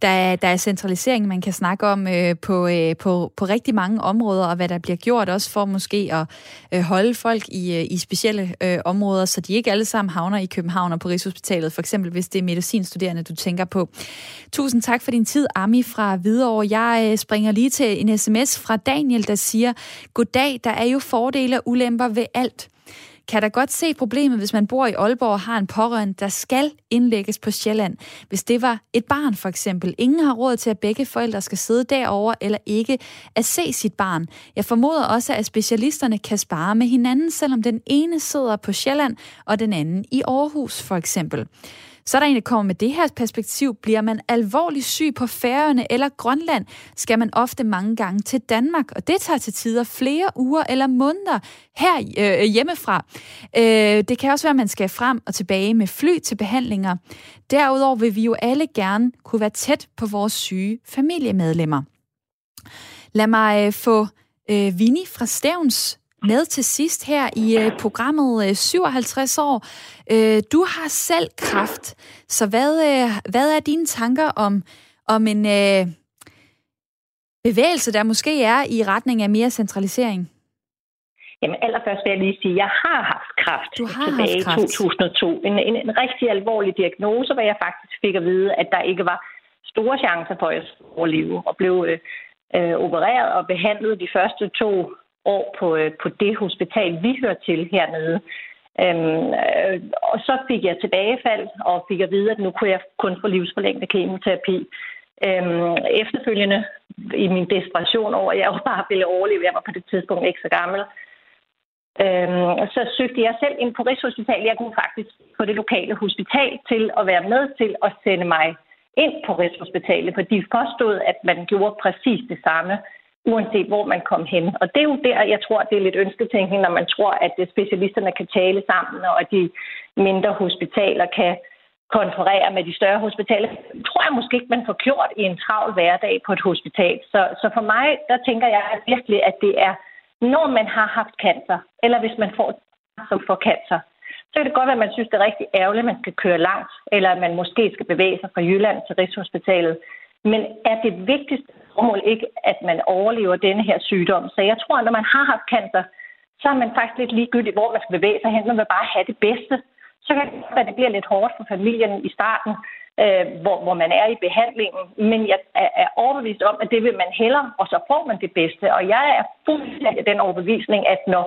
[SPEAKER 1] Der er, der er centralisering, man kan snakke om øh, på, øh, på, på rigtig mange områder, og hvad der bliver gjort også for måske at øh, holde folk i, øh, i specielle øh, områder, så de ikke alle sammen havner i København og på Rigshospitalet, for eksempel hvis det er medicinstuderende, du tænker på. Tusind tak for din tid, Ami fra Hvidovre. Jeg øh, springer lige til en sms fra Daniel, der siger, Goddag, der er jo fordele og ulemper ved alt kan da godt se problemet, hvis man bor i Aalborg og har en pårørende, der skal indlægges på Sjælland. Hvis det var et barn for eksempel. Ingen har råd til, at begge forældre skal sidde derover eller ikke at se sit barn. Jeg formoder også, at specialisterne kan spare med hinanden, selvom den ene sidder på Sjælland og den anden i Aarhus for eksempel. Så er der en, der kommer med det her perspektiv. Bliver man alvorligt syg på Færøerne eller Grønland, skal man ofte mange gange til Danmark, og det tager til tider flere uger eller måneder her øh, hjemmefra. Øh, det kan også være, at man skal frem og tilbage med fly til behandlinger. Derudover vil vi jo alle gerne kunne være tæt på vores syge familiemedlemmer. Lad mig øh, få øh, Vinnie fra Stævns med til sidst her i øh, programmet øh, 57 år. Øh, du har selv kraft, så hvad, øh, hvad er dine tanker om, om en øh, bevægelse, der måske er i retning af mere centralisering?
[SPEAKER 11] Jamen allerførst vil jeg lige sige, at jeg har haft kræft
[SPEAKER 1] du har
[SPEAKER 11] tilbage
[SPEAKER 1] haft kræft.
[SPEAKER 11] i 2002. En, en, en rigtig alvorlig diagnose, hvor jeg faktisk fik at vide, at der ikke var store chancer for at overleve, og blev øh, øh, opereret og behandlet de første to år på, øh, på det hospital, vi hører til hernede. Øhm, øh, og så fik jeg tilbagefald og fik at vide, at nu kunne jeg kun få livsforlængende kemoterapi. Øhm, efterfølgende i min desperation over, at jeg jo bare ville overleve, jeg var på det tidspunkt ikke så gammel, øhm, så søgte jeg selv ind på Rigshospitalet. Jeg kunne faktisk få det lokale hospital til at være med til at sende mig ind på Rigshospitalet, for de påstod, at man gjorde præcis det samme uanset hvor man kom hen. Og det er jo der, jeg tror, det er lidt ønsketænkning, når man tror, at øh, specialisterne kan tale sammen, og at de mindre hospitaler kan konferere med de større hospitaler. Det tror jeg måske ikke, man får gjort i en travl hverdag på et hospital. Så, så for mig, der tænker jeg virkelig, at det er, når man har haft cancer, eller hvis man får som får cancer, så kan det godt være, at man synes, det er rigtig ærgerligt, at man skal køre langt, eller at man måske skal bevæge sig fra Jylland til Rigshospitalet. Men er det vigtigste formål ikke, at man overlever denne her sygdom? Så jeg tror, at når man har haft cancer, så er man faktisk lidt ligegyldig, hvor man skal bevæge sig hen. Man vil bare have det bedste. Så kan det være, det bliver lidt hårdt for familien i starten, øh, hvor, hvor man er i behandlingen. Men jeg er, er overbevist om, at det vil man hellere, og så får man det bedste. Og jeg er fuldstændig den overbevisning, at når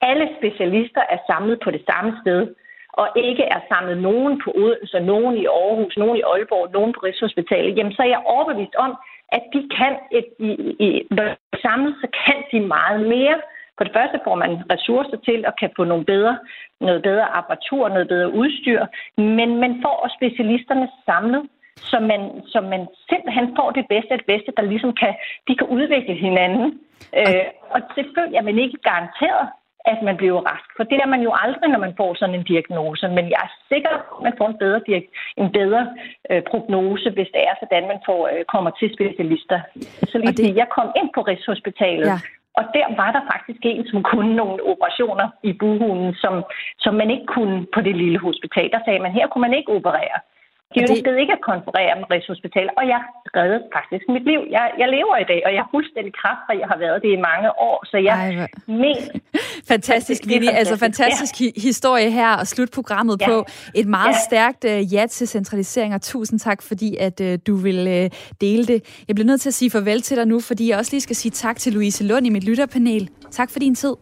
[SPEAKER 11] alle specialister er samlet på det samme sted, og ikke er samlet nogen på Odense, nogen i Aarhus, nogen i Aalborg, nogen på Rigshospitalet, jamen så er jeg overbevist om, at de kan, et, i, i, når de samlet, så kan de meget mere. For det første får man ressourcer til at kan få nogle bedre, noget bedre apparatur, noget bedre udstyr, men man får også specialisterne samlet, så man, så man simpelthen får det bedste af det bedste, der ligesom kan, de kan udvikle hinanden. Øh, og selvfølgelig er man ikke garanteret, at man bliver rask. For det er man jo aldrig, når man får sådan en diagnose. Men jeg er sikker på, at man får en bedre, en bedre øh, prognose, hvis det er sådan, man får, øh, kommer til specialister. Så lige det... jeg kom ind på Rigshospitalet, ja. Og der var der faktisk en, som kunne nogle operationer i buhunden, som, som man ikke kunne på det lille hospital. Der sagde man, her kunne man ikke operere. De ønskede det... ikke at konferere med Rigshospital, og jeg reddede faktisk mit liv. Jeg, jeg lever i dag, og jeg er fuldstændig kraftfri. Jeg har været det i mange år, så jeg Ej, mener...
[SPEAKER 1] fantastisk, Vinnie. Altså fantastisk ja. historie her, og slut programmet ja. på et meget ja. stærkt uh, ja til centralisering, og tusind tak, fordi at uh, du vil uh, dele det. Jeg bliver nødt til at sige farvel til dig nu, fordi jeg også lige skal sige tak til Louise Lund i mit lytterpanel. Tak for din tid.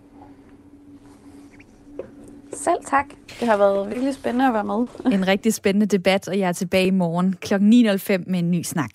[SPEAKER 3] Selv tak. Det har været virkelig spændende at være med.
[SPEAKER 1] en rigtig spændende debat, og jeg er tilbage i morgen kl. 9.05 med en ny snak.